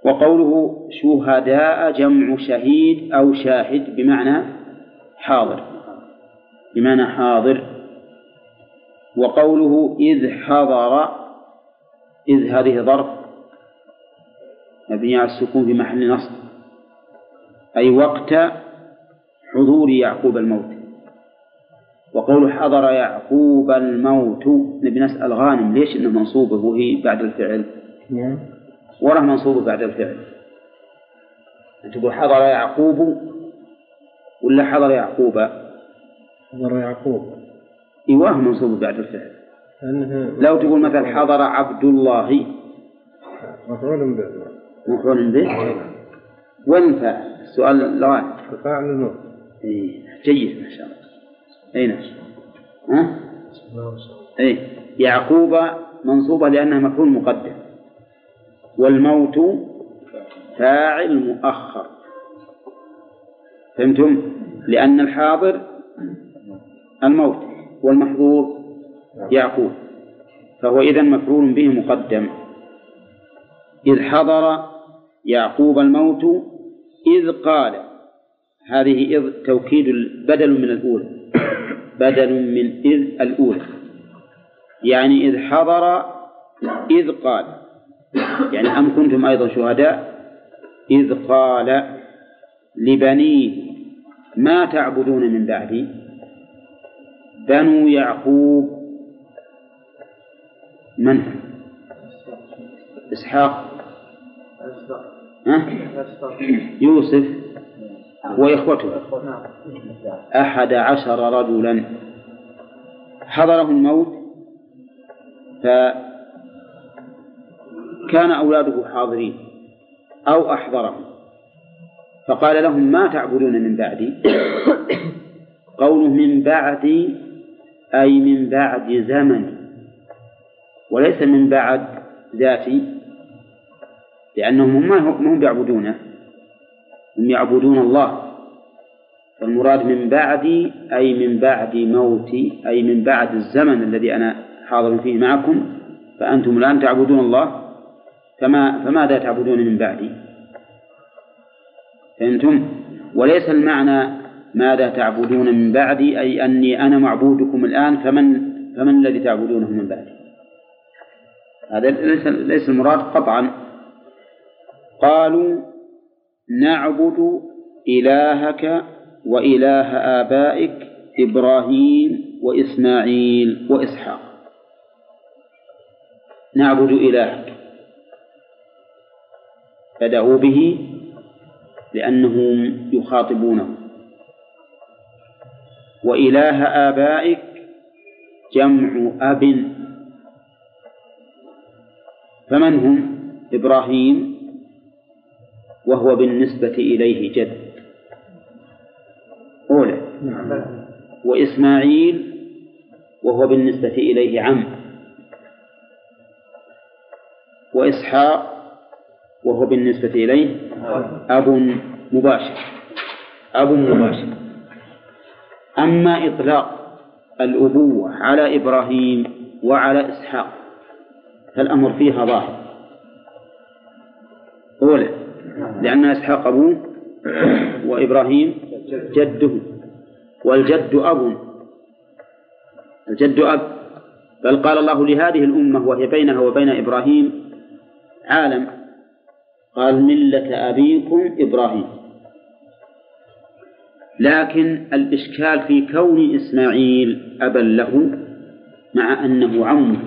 وقوله شهداء جمع شهيد أو شاهد بمعنى حاضر. بمعنى حاضر. وقوله إذ حضر إذ هذه ظرف. مبني على السكون في محل نصب. أي وقت حضور يعقوب الموت. وقول حضر يعقوب الموت نبي نسأل غانم ليش إنه منصوبه وهي بعد الفعل؟ نعم. وراه منصوبه بعد الفعل. تقول حضر يعقوب ولا حضر يعقوب؟ حضر يعقوب. إيواه منصوب بعد الفعل. لو تقول مثلا حضر عبد الله. مفعول به. مفعول به؟ وين الفاعل؟ السؤال الغالب فاعل نور إيه، جيد ما شاء الله. أي نعم ها؟ أي يعقوب منصوبة لأنها مفعول مقدم. والموت فاعل مؤخر. فهمتم؟ لأن الحاضر الموت والمحظور يعقوب. فهو إذا مفعول به مقدم. إذ حضر يعقوب الموت إذ قال هذه إذ توكيد بدل من الأولى بدل من إذ الأولى يعني إذ حضر إذ قال. يعني أم كنتم أيضا شهداء؟ إذ قال لبنيه ما تعبدون من بعدي؟ بنو يعقوب. من؟ إسحاق؟ يوسف. وإخوته. أحد عشر رجلا. حضره الموت. فكان أولاده حاضرين. أو أحضرهم. فقال لهم ما تعبدون من بعدي؟ قوله من بعدي أي من بعد زمن وليس من بعد ذاتي لأنهم ما هم يعبدونه هم يعبدون الله. فالمراد من بعدي أي من بعد موتي أي من بعد الزمن الذي أنا حاضر فيه معكم. فأنتم الآن تعبدون الله فما فماذا تعبدون من بعدي؟ فهمتم؟ وليس المعنى ماذا تعبدون من بعدي؟ أي أني أنا معبودكم الآن فمن فمن الذي تعبدونه من بعدي؟ هذا ليس ليس المراد قطعا. قالوا نعبد إلهك وإله آبائك إبراهيم وإسماعيل وإسحاق. نعبد إلهك. بدأوا به لأنهم يخاطبونه. وإله آبائك جمع أب. فمن هم؟ إبراهيم وهو بالنسبة إليه جد. أولى. وإسماعيل وهو بالنسبة إليه عم. وإسحاق وهو بالنسبة إليه أب مباشر. أب مباشر. أما إطلاق الأبوة على إبراهيم وعلى إسحاق فالأمر فيها ظاهر. أولى لأن إسحاق أبوه وإبراهيم جده والجد أب. الجد أب بل قال الله لهذه الأمة وهي بينها وبين إبراهيم عالم. قال ملة أبيكم إبراهيم. لكن الإشكال في كون إسماعيل أبا له مع أنه عمه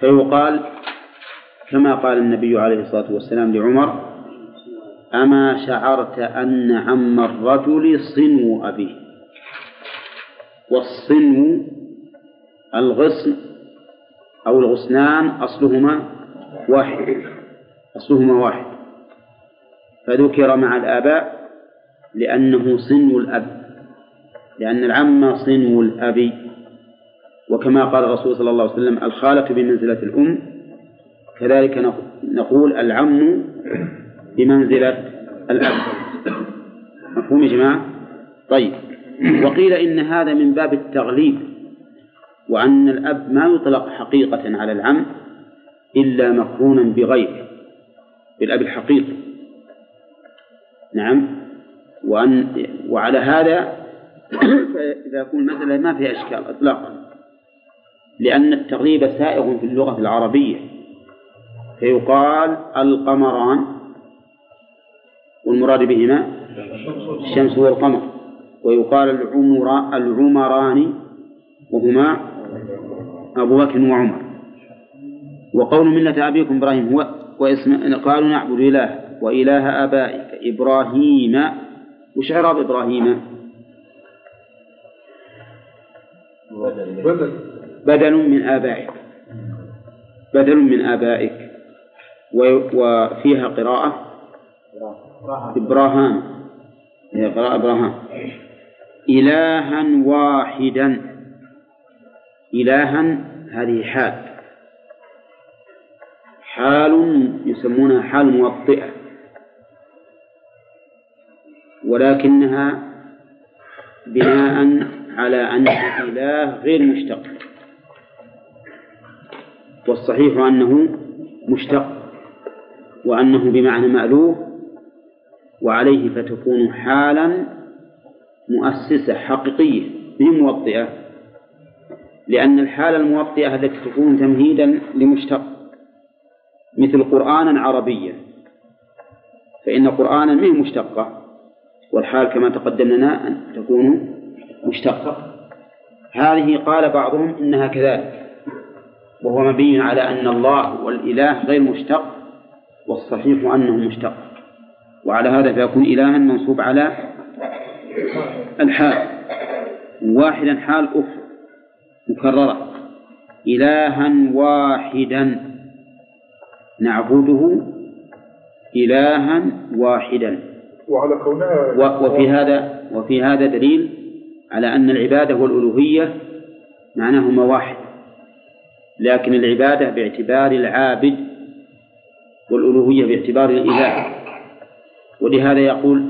فيقال كما قال النبي عليه الصلاة والسلام لعمر أما شعرت أن عم الرجل صنو أبيه. والصنو الغصن أو الغصنان أصلهما واحد أصلهما واحد. فذكر مع الآباء لأنه صنو الأب لأن العم صنو الأب. وكما قال الرسول صلى الله عليه وسلم الخالة بمنزلة الأم. كذلك نقول العم بمنزلة الأب. مفهوم يا جماعة؟ طيب. وقيل إن هذا من باب التغليب وأن الأب ما يطلق حقيقة على العم إلا مقرونا بغيره بالأب الحقيقي. نعم. وأن وعلى هذا فإذا يكون المسألة ما فيها إشكال إطلاقا. لأن التغليب سائغ في اللغة العربية. فيقال القمران والمراد بهما الشمس والقمر. ويقال العمر العمران وهما أبو بكر وعمر. وقول ملة أبيكم إبراهيم هو واسم قالوا نعبد إله وإله آبائك إبراهيم وش إعراب إبراهيم؟ بدل. من آبائك. بدل من آبائك. وفيها قراءة. إبراهام هي قراءة إبراهام إلها واحدا. إلها هذه حال. حال يسمونها حال موطئة. ولكنها بناء على أن الإله غير مشتق. والصحيح أنه مشتق وأنه بمعنى مألوه وعليه فتكون حالا مؤسسة حقيقية موطئة. لأن الحالة الموطئة التي تكون تمهيدا لمشتق مثل قرآنا عربيا فإن قرآنا منه مشتقة. والحال كما تقدم لنا أن تكون مشتقة. هذه قال بعضهم إنها كذلك وهو مبين على أن الله والإله غير مشتق والصحيح أنه مشتق وعلى هذا فيكون إلها منصوب على الحال واحدا حال أخرى مكررة إلها واحدا نعبده إلها واحدا. وعلى كونها وفي هذا وفي هذا دليل على أن العبادة والألوهية معناهما واحد لكن العبادة باعتبار العابد والألوهية باعتبار الإله. ولهذا يقول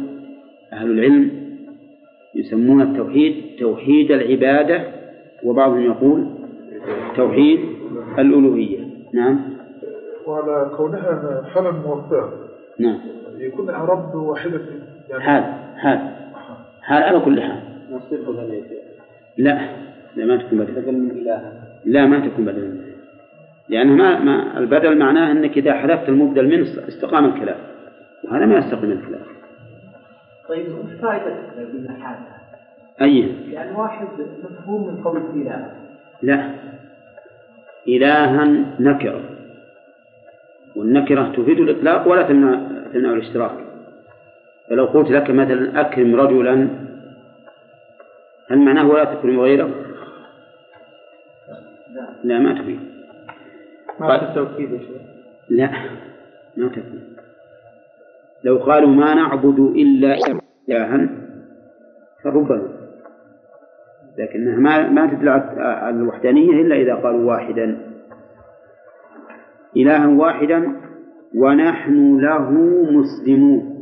أهل العلم يسمون التوحيد توحيد العبادة وبعضهم يقول توحيد الألوهية. نعم. وعلى كونها حالا موفاة نعم. يكون رب واحدة يعني حال حال حال على كل حال لا لا ما تكون بدل. بدل من إله. لا ما تكون بدل. منه لأنه ما, ما البدل معناه أنك إذا حذفت المبدل منه استقام الكلام. وهذا ما يستقيم الكلام. طيب وش فائدة بالنحاة؟ أي؟ يعني واحد مفهوم من قول إله لا. إلها نكرة والنكرة تفيد الإطلاق ولا تمنع تمنع الاشتراك. فلو قلت لك مثلا أكرم رجلا هل معناه ولا تكرم غيره؟ لا ما تفيد ما في التوكيد يا شيخ. لا ما تكون لو قالوا ما نعبد إلا إلها فربما لكنها ما ما تدل على الوحدانية إلا إذا قالوا واحدا. إلها واحدا ونحن له مسلمون.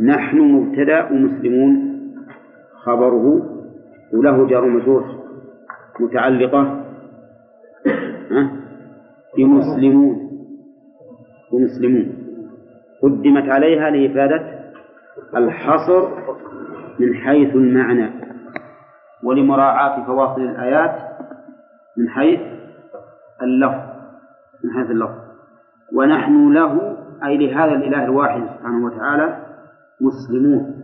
نحن مبتدأ ومسلمون. خبره وله جار مجرور متعلقة؟ بمسلمون. ومسلمون. قدمت عليها لإفادة الحصر من حيث المعنى. ولمراعاة فواصل الآيات من حيث اللفظ من حيث اللفظ. ونحن له أي لهذا الإله الواحد سبحانه وتعالى مسلمون.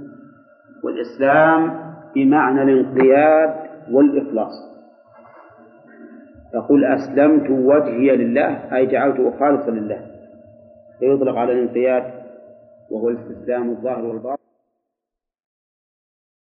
والإسلام بمعنى الانقياد والإخلاص. تقول أسلمت وجهي لله أي جعلته خالصا لله. فيطلق على الانقياد وهو الاستسلام الظاهر والباطن.